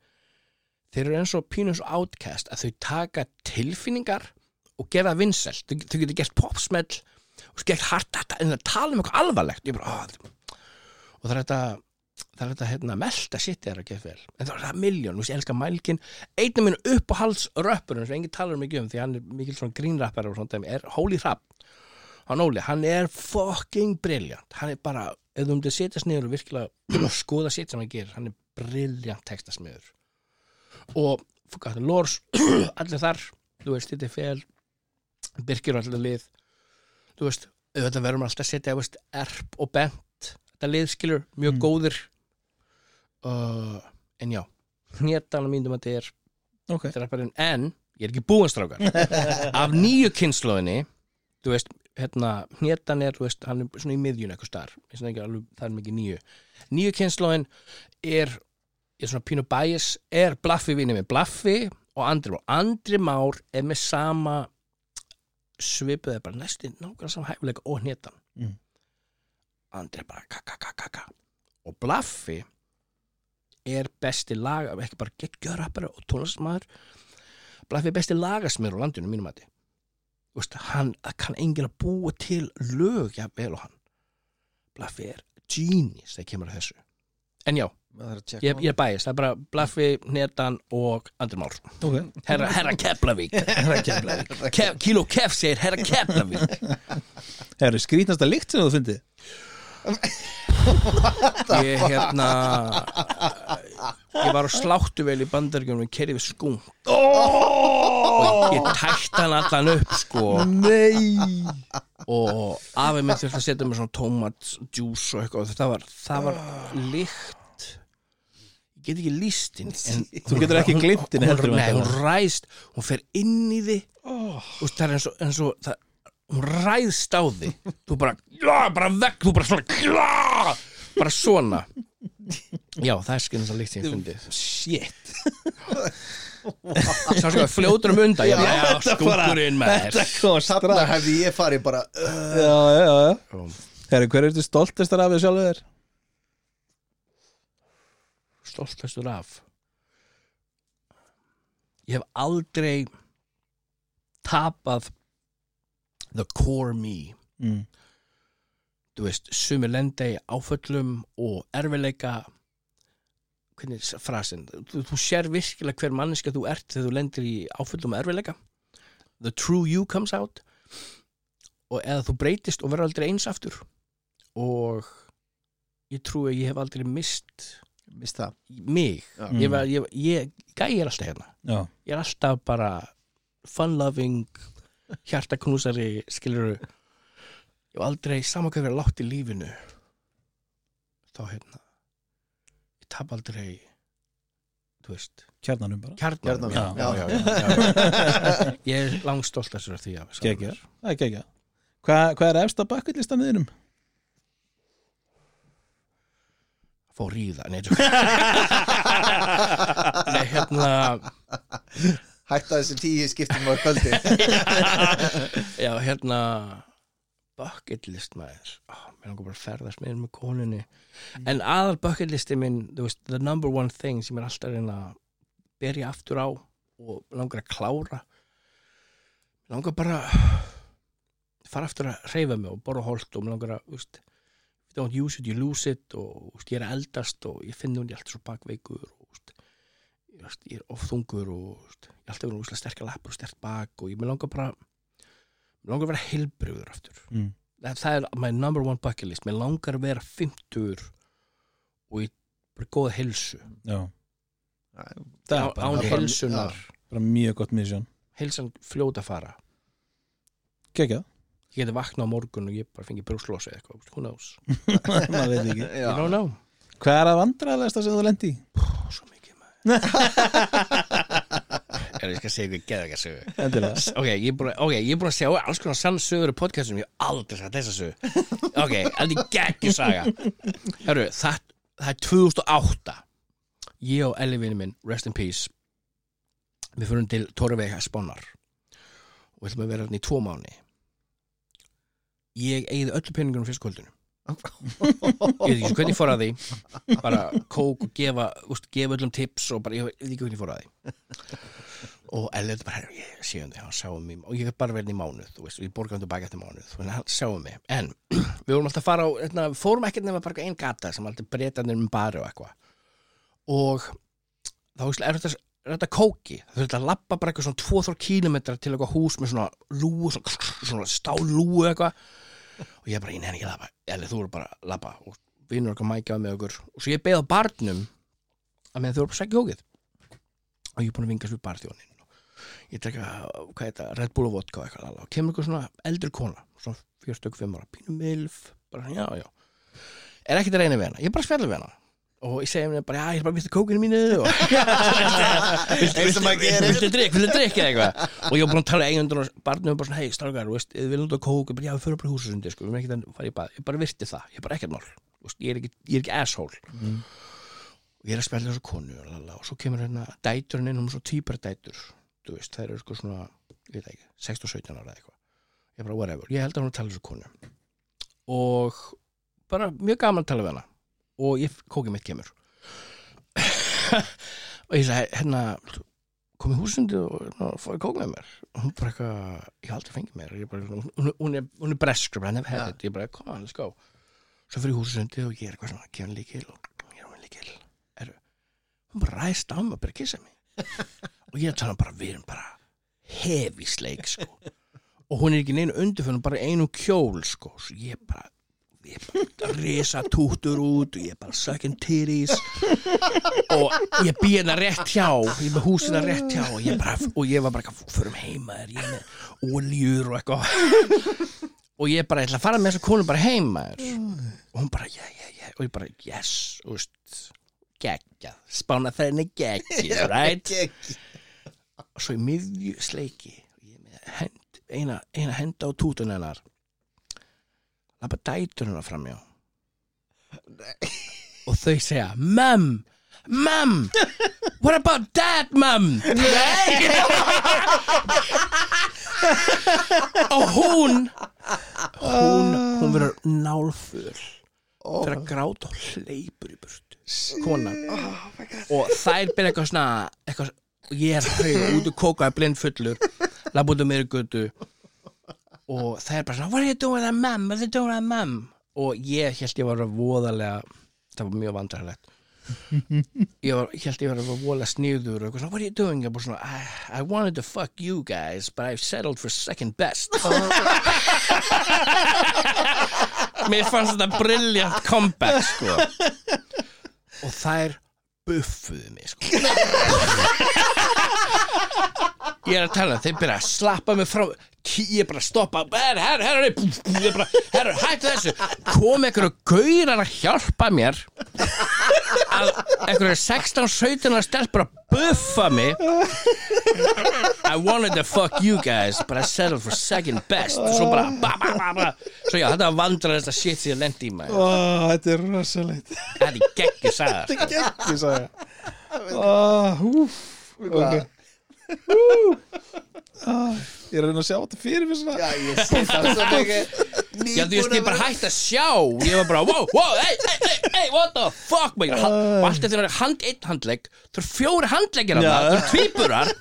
Þeir eru eins og pínus outcast að þau taka tilfinningar og gera það vinsælt. Þau, þau getur gert popsmell og hart þetta en það tala um eitthvað alvarlegt. Bara, á, og það er þetta það er þetta hérna, melta sitt er að gera vel. En það er miljón, þú veist, ég elska mælkin einn af mínu uppáhaldsröppurinn sem enginn talar mikið um því hann er mikil svona grínrappar og svona er Hóli Hrapp hann hann er fucking brilliant. Hann er bara, ef þú myndir setjast niður og virkilega skoða sitt sem hann gerir hann er brilliant textasmiður og fokka, Lors allir þar, þú veist, þetta er fel Birkir og allir lið. Þú veist, auðvitað verðum alltaf að setja erp og bent þetta lið skilur, mjög Mm. góðir. Uh, en já. Hnétan á mínum að þetta er ok. þrapparinn, en ég er ekki búinn strákar. Af nýju kynnslóðinni þú veist, hérna hnétan er, þú veist, hann er svona í miðjun eitthvað starf, alveg, það er mikið nýju. Nýju kynnslóðin er er svona pínu bæis, er Blaffi vinni með Blaffi og Andri Már. Andri Már er með sama svipuð er bara næstu nákvæmlega sama hæfileika og hnétan Mm. Andri er bara kaka kaka kaka. Og Blaffi er besti laga, ekki bara geggjörrappari og tónlistmaður Blaffi er besti lagasmiður á landinu mínum að þið hann kann enginn að búa til lög jafnvel og hann. Blaffi er genius þegar kemur að þessu. En já, ég, ég er bæist, það er bara Blaffi, Netan og Andri Már. Ok, Herra, herra Keflavík. Herra Keflavík. Kef, Kíló Kef segir herra Keflavík. Eru skrítnasta líkt sem þú fyndið Ég hérna Ég var á sláttuvel í bandaríkjum og kerið við skung og ég tætti hann allan upp sko. Nei! Og afið minn þurfti að setja með svona tómatjús og eitthvað. Og þetta var, það var lykt. Ég get ekki líst henni en Þú getur ekki gleymt henni hún, heldur hún, hún þetta. ræðst, hún fer inn í oh. og það er eins og, eins og það, hún ræðst á því þú bara, já, bara vekk þú bara svona, já, bara svona. Já, það er skinn það líkt sem ég fundið shit. Sá sko, fljótur um undan. Já, já, skúkurinn með þetta kom Þarna hefði ég farið bara uh, já, já, já. Þér Herri, hver er þetta stoltastar af því sjálfur? Þér? stoltastur af? Ég hef aldrei tapað the core me. Mm. þú veist, sumir lenda í áföllum og erfileika hvernig er frasin? Þú, þú sér virkilega hver manneska þú ert þegar þú lendir í áföllum og erfileika the true you comes out. Og eða þú breytist og verður aldrei eins aftur. Og ég trúi að ég hef aldrei mist Mist það. mig. Ég, var, ég, ég, gæi er alltaf hérna. Já, ég er alltaf bara fun loving hjartaknúsari skilur ég hef aldrei saman hvað verið látt í lífinu þá hérna ég tap aldrei þú veist kjarnanum bara Kjarnanum, já, já. já, já, já. ég er langstolt af því að Geggjað. Það er geggjað Hvað hva er efsta bucketlistan þínum? fór ríða nei, tjók. nei hérna Hætta þessi tíu skiptum á kvöldi. Já hérna bucket list maður. Oh, mér langar bara að ferðast með með konunni. En aðal bucket listi minn veist, the number one thing sem er alltaf reyna að berja aftur á og langar að klára. Langar bara fara aftur að reyfa mig og borða holt og mér langar að veist, don't use it, you lose it og veist, ég er eldast og ég finn hún ég er alltaf svo bakveikur og ég, ég er ofþungur og þú veist, ég er alltaf verið úslega sterkar lappur og sterk bak og ég mér langar bara Mér langar að vera heilbrigður aftur. Mm. það, það er my number one bucket list. Mér langar að vera 50 og í bara góða heilsu. Já, það Á- er bara, án bara, heilsunar bara mjög gott misjón. Heilsan fljóta að fara. Gekja, ég geti vaknað á morgun og ég bara fengi brjóslosi eða eitthvað, who knows? Maður veit ekki. Hvað er að vandræðalegasta sem þú lendi í? Svo er ég skal segja hvað geða ekki að segja Endilega ok, ég er búin að, sjá alls konar sannsögur í podcastum, ég hef aldrei sagt þessa sög ok, ég geggjur saga. Hörru, það, það er 2008 ég og Elli vinur minn, rest in peace. Við fyrir til Torvega Spánar. Og við ætlum að vera hérna í tvo mánu ég eigði öllu peningunum fyrst kvöldinu ég veit ekki hvernig ég fór að því? Bara kók og gefa úst, gefa öllum tips og bara, ég veit ekki hvernig fór að því. Og Elli þetta bara, "Herra, ég sé um þig, hann sáum mig. Og ég hef bara verið í mánuð, þú veist, og ég borgaði hann tilbaka eftir mánuð, þannig að hann sáum mig. En við vorum alltaf að fara á, hérna, við fórum ekkert nefna bara einn gata sem alltaf breytanir um bari og eitthvað. Og þá er þetta þetta kóki, það þurfti að lappa bara eitthvað svona 2-3 kílometra til eitthvað hús með svona lúu, svona, svona stál lúu eitthvað og ég bara, ég nefnir ekki að lappa Elli, þú eru bara að lappa og vinnur okkar mækjaði með okkur. Og svo ég beði á barnum að með þau voru bara að sækja kókið og ég er búin að vingast við barþjónin ég drekka, hvað er þetta, Red Bull og vodka og eitthvað og kemur eitthvað svona eldri kona svona fjörstök fimm ára, pínu milf bara, já, já. Er ekkert að reyna við hana, ég er bara að spjalla við hana og ég segi henni bara, já, ég er bara viltu kókinu mínu og viltu drikk, viltu drikk eða eitthvað? Og ég var búin að tala eigundur og barnum bara svona, hei, þú veist, við viljum þetta kók. Ég bara, já, við fyrir bara í húsasundi, sko, við erum ekki að fara í bað. Ég bara virti það, ég er bara ekkert mál. Þú veist, ég er ekki, ég er ekki asshole. Og ég er að spjalla þessu konu og, lala, og svo kemur hérna dæturinn inn, er svo týpar dætur. Þú veist, það eru sko svona ég veit ekki, 16-17 ára eða eitthvað. Ég bara, whatever, ég held að hún að tala þessu konu. Og bara mjög gaman að tala við hana og ég, kókið mitt kemur. Og ég sagði, hérna komið húsundi og hérna, fóði kók með mér? Og hún bara eitthvað, ég hef aldrei fengið mér. Bara, hún, hún, er, hún er hann hef Ja. ég bara, come on, let's go. Svo fyrir húsundi og ég er eitthvað svona gefa hann líkil og ég er hann líkil eru, hún bara ræst á mig og bara kissa mig. Og ég tala bara, við erum bara hefi sleik sko. Og hún er ekki neinu undirfönn bara einu kjól sko. Svo ég bara ég bara risa túttur út og ég bara sucking titties. Og ég býð hérna rétt hjá ég er með húsina rétt hjá og ég, bara, og ég var bara, förum heima þér ég er með oljur og eitthvað. Og ég bara, ég ætla að fara með þessa konu bara heima þér. Og hún bara, já, já, já. Og ég bara, yes, og veist geggjað, spána þenni geggjað right? og svo í miðju sleiki og ég er með hend, eina, eina henda á tútun hennar lappa dætur hennar framjá og þau segja Mum, Mum What about that, Mum? Nei. Og hún hún, hún verður nálfull fyrir að gráta og hleypur í burtu. Konan og þær byrja eitthvað svona eitthvað, ég er hög út og kókaði blindfullur lapp út um mér í götu og þær bara svona what are you doing that mum, what are you doing that mum? Og ég held ég var að voðalega það var mjög vandræðilegt ég var, held ég var að voðalega sniður og eitthvað svona, what are you doing? Ég bara svona, I, I wanted to fuck you guys but I've settled for second best. Mér fannst þetta brilliant comeback sko. Og þær buffuðu mig sko. Ég er að tala þeir byrja að slappa mig frá ég bara stoppa herru, herru, herru, bara, herru, hættu þessu. Kom einhverju gaurar að hjálpa mér að einhverju 16-17 stelpur að buffa mig. I wanted to fuck you guys but I settled for second best. Og svo bara ba, ba, ba, ba. svo já, þetta var vandrarist að shit sem ég lendi í maður. Ó, þetta er rosalegt. Þetta er geggjur sagðar Þetta er ég. Ó, húf Ó, Ég er að reyna að sjá þetta fyrir mér svona. Já, ég sé það svo mikið. Já, þú veist, ég bara hætti að sjá. Ég var bara, wow, wow, hey, hey, hey, hey, what the fuck man. Og allt eftir að hand eitt handlegg. Það eru fjóri handleggir af það Það eru tvíburar.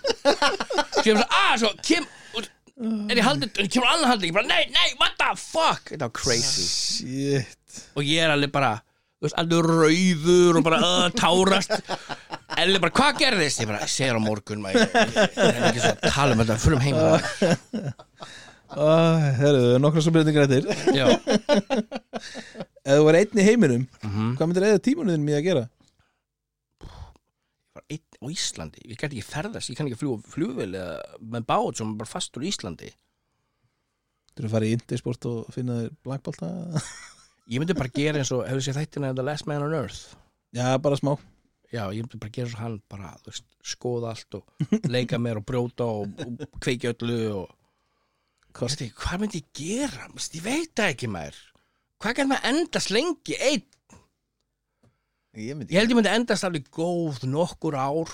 Svo ég var svo, ah, svo, kem Er ég haldið, kemur annan handlegg. Ég bara, nei, nei, what the fuck? Þetta var crazy. Shit. Og ég er alveg bara, þú veist, alveg rauður Og bara, uh, tárast Elli bara, hvað gerðist? Ég bara, ég segir á morgun maður, Ég ég- ég er ekki svo að tala um þetta Förum heim Herru, nokkra svo breytingar eftir Já Ef þú var einn í heiminum, Mhm. hvað myndir eða tímanuðin mér að gera? Var einn á Íslandi Ég gæti ekki ferðast, ég kann ekki fljúa flugvél eða með bát sem er bara fastur í Íslandi Þú eru að fara í Indisport og finna þér blackbalta? Ég myndi bara gera eins og, hefur sér þættina The Last Man on Earth Já, bara smá Já, ég myndi bara gera svo hann bara, þú veist, skoða allt og leika mér og brjóta og, og kveiki öllu og. Veistu, hvað myndi ég gera? Veistu, Ég veit það ekki maður Hvað kann maður endast lengi? Einn Ég myndi, Ég held ég myndi endast alveg góð nokkur ár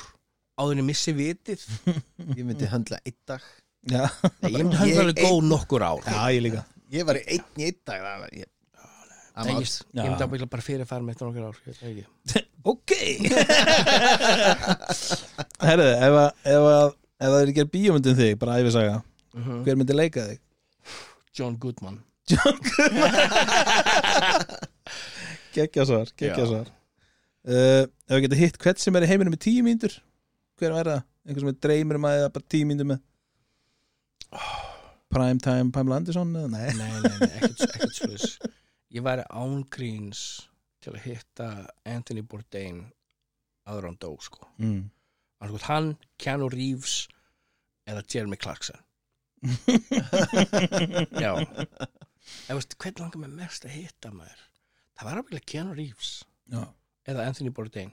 áður en ég missi vitið ég myndi höndla einn dag Nei, Ég myndi Ég alveg góð nokkur ár já ég líka Ég var í einn í einn dag það var- ég, I'm out. ég, myndi ábyggla bara fyrirfæra með eftir nokkur ár ég veit ekki. Ok Herðu, ef, að- ef, að- ef það er ekki bíómyndin þig, bara æfisaga Mhm. Hver myndi leika þig? John Goodman Gekkja svar, gekkja Já. svar uh, Ef við getum hitt hvert sem er í heiminum með tíu mínútur Hver væri það? Einhver sem er dreymir um að eða bara tíu mínútur með Primetime Pamela Anderson? eða? Nei Nei, nei, nei, ekkert, ekkert svolítið Ég væri ángríns til að hitta Anthony Bourdain áður á hann dó sko. Mm. Hann, Keanu Reeves eða Jeremy Clarkson. Já. Ég veist, hvern langar mig mest að hitta maður? Það var ábygglega Keanu Reeves Já, eða Anthony Bourdain.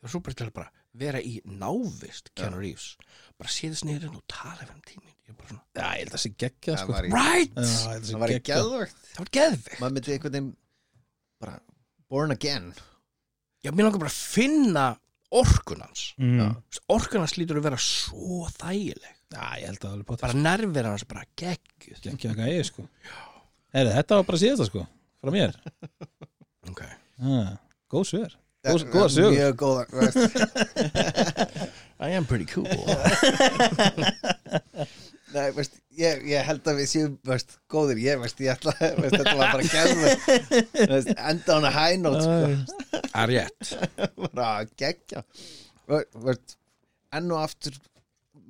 Ég var að bara vera í návist Keanu Reeves. Bara séðast niður og tala við hann tími Ég var bara svona, Já ég held að það sé Það sko. var í- right? Já, ég held að Það það var sé ekki gekkja geðvögt Það var geðvegt Maður myndi einhvern veginn bara born again. Já, mér langar bara að finna orkun hans. Mm. Orkun hans lítur að vera svo þægileg. Já, ég held að það er potið bara nervir hans bara geggjuð. Gekkja að gæja sko. Herðu, þetta var bara síðasta sko Frá mér. Ok. Ah, Góð svör Góð- góðar sögur. Mjög veist. I am pretty cool. Nei, veist, ég, ég held að við séum veist, góðir, ég veist, ég ætla veist, þetta var bara geðvögt enda on a high note sko. Það er rétt. Bara að gegja enn og aftur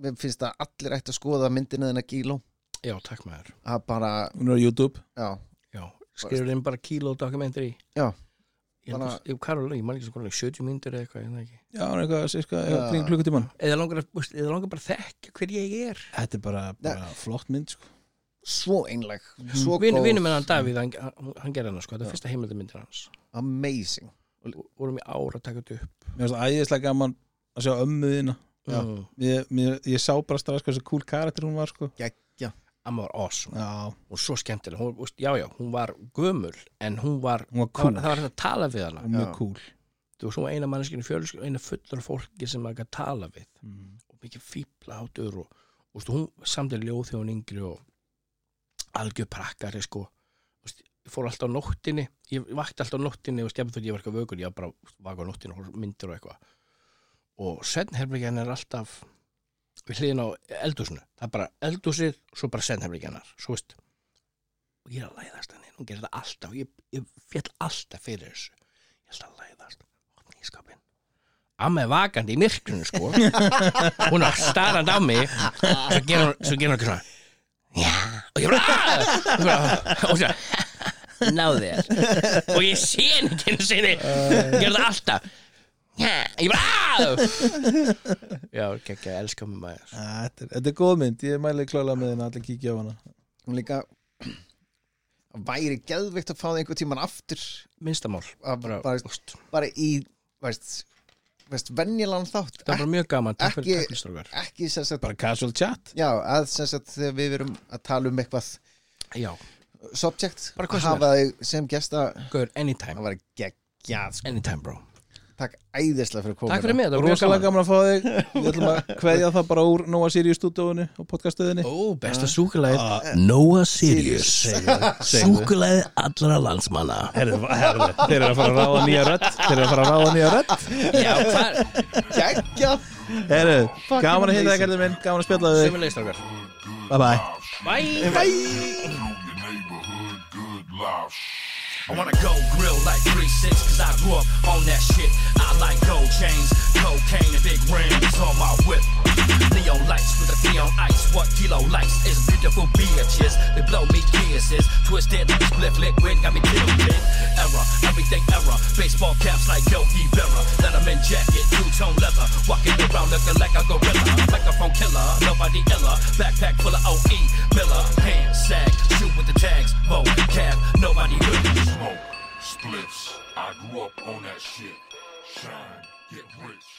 mér finnst að allir ætti að skoða myndina þennan kíló. Já, takk maður. Að bara, Hún er á YouTube. Já, Já, skrifur inn bara kíló dokumentari já Bara- að, hvað er alveg, ég man ekki svo hvernig 70 myndir eða eitthvað, það ekki. Já, eitthvað, sirka, Já. kring klukkutíman Eða langar, eða langar bara að þekka hver ég er. Þetta er bara, bara flott mynd sko. svo einleg, svo Vin, Vinnum með hann Davíð, hann, hann, gerði hann sko, þetta er fyrsta heimildamyndir hans. Amazing. Og vorum í ára að taka þetta upp. Mér finnst æðislega gaman að sjá ömmuðina Já. mm. ég, ég sá bara strax hversu cool karakter hún var sko. geggja Amma var awesome. Já, og svo skemmtileg, hún, veist, já já, hún var gömul en hún var, hún var cool var, það var hægt að tala við hana. Og mjög Já. cool. Þú var svo eina manneskinu fjölskyld eina fullur fólki sem maður gæti tala við. Mm. og mikið fíbla átur og, og veist, hún samtidig ljóð þegar hún yngri og algjör prakkari sko. Ég fór alltaf á nóttinni ég vakti alltaf á nóttinni og stjafn fyrir ég var eitthvað vökur ég var bara vaka á nóttinni og myndir og eitthvað. Og sennherbyggjan er alltaf við hliðin á eldhúsinu. Það er bara eldhúsið og svo bara sennherbyggjan hennar svo veist og ég er að læðast henni, hún gerir það alltaf. Ég, ég fjall alltaf fyrir þessu. Ég er alltaf að læðast. Opna í skapin amma er vakandi í myrkrinu sko. Hún er starrand á mig. Svo gerir hún, hún eitthvað svona já, og ég bara "Ah!" og bara- og svo náðu þér. Og ég sé henni ekki einu sinni. Gerir það alltaf ég bara já, ekki ekki að elska mig maður þetta, er, þetta er góð mynd, ég mæli klálega með henni allir kíkja á hana. Hún líka væri geðveikt að fá það einhver tíman aftur. Minnstamál, bara, bara, bara í veist, veist venjulegan þátt. Það var bara mjög gaman takk fyrir Ekki- takklistrokkar ekki sem sagt, bara casual chat. Já, að sem sagt þegar við verum að tala um eitthvað já, subject, Bara hvað sem hafa þig sem gesta. Anytime. Það var geggjað, sko. anytime bro, takk æðislega fyrir komuna. Takk fyrir mig, það var mjög gaman. gaman að fá þig. Við ætlum að kveðja það bara úr Nóa Sirius stúdíóinu og podcaststöðinni. Ó, besta súkulæð Ah, Noah Sirius. Segðu, segðu. súkulæð allra landsmanna. Herðu, herðu, þeir eru að fara að ráða nýja rödd. Þeir eru að fara að ráða nýja rödd. Já, hvað, geggjað. Herðu, gaman að hitta þig kærðu minn. Gaman að spjalla þig. Sömulegstrókar Bye. Bye. Bye. Know I wanna go grill like 3-6 cause I grew up on that shit. I like gold chains, cocaine and big rings on my whip. Neon lights with a neon ice. What kilo lights is beautiful bitches. They blow me kisses. Twisted like spliff liquid, got me tilted. Error, everything error. Baseball caps like Yogi Berra. Letterman jacket, two-tone leather. Walking around looking like a gorilla. Microphone killer, nobody iller. Backpack full of OE. Miller, pants sag. Shoot with the tags. Vote, cab, nobody really. Smoke, spliffs. I grew up on that shit. Shine, get rich.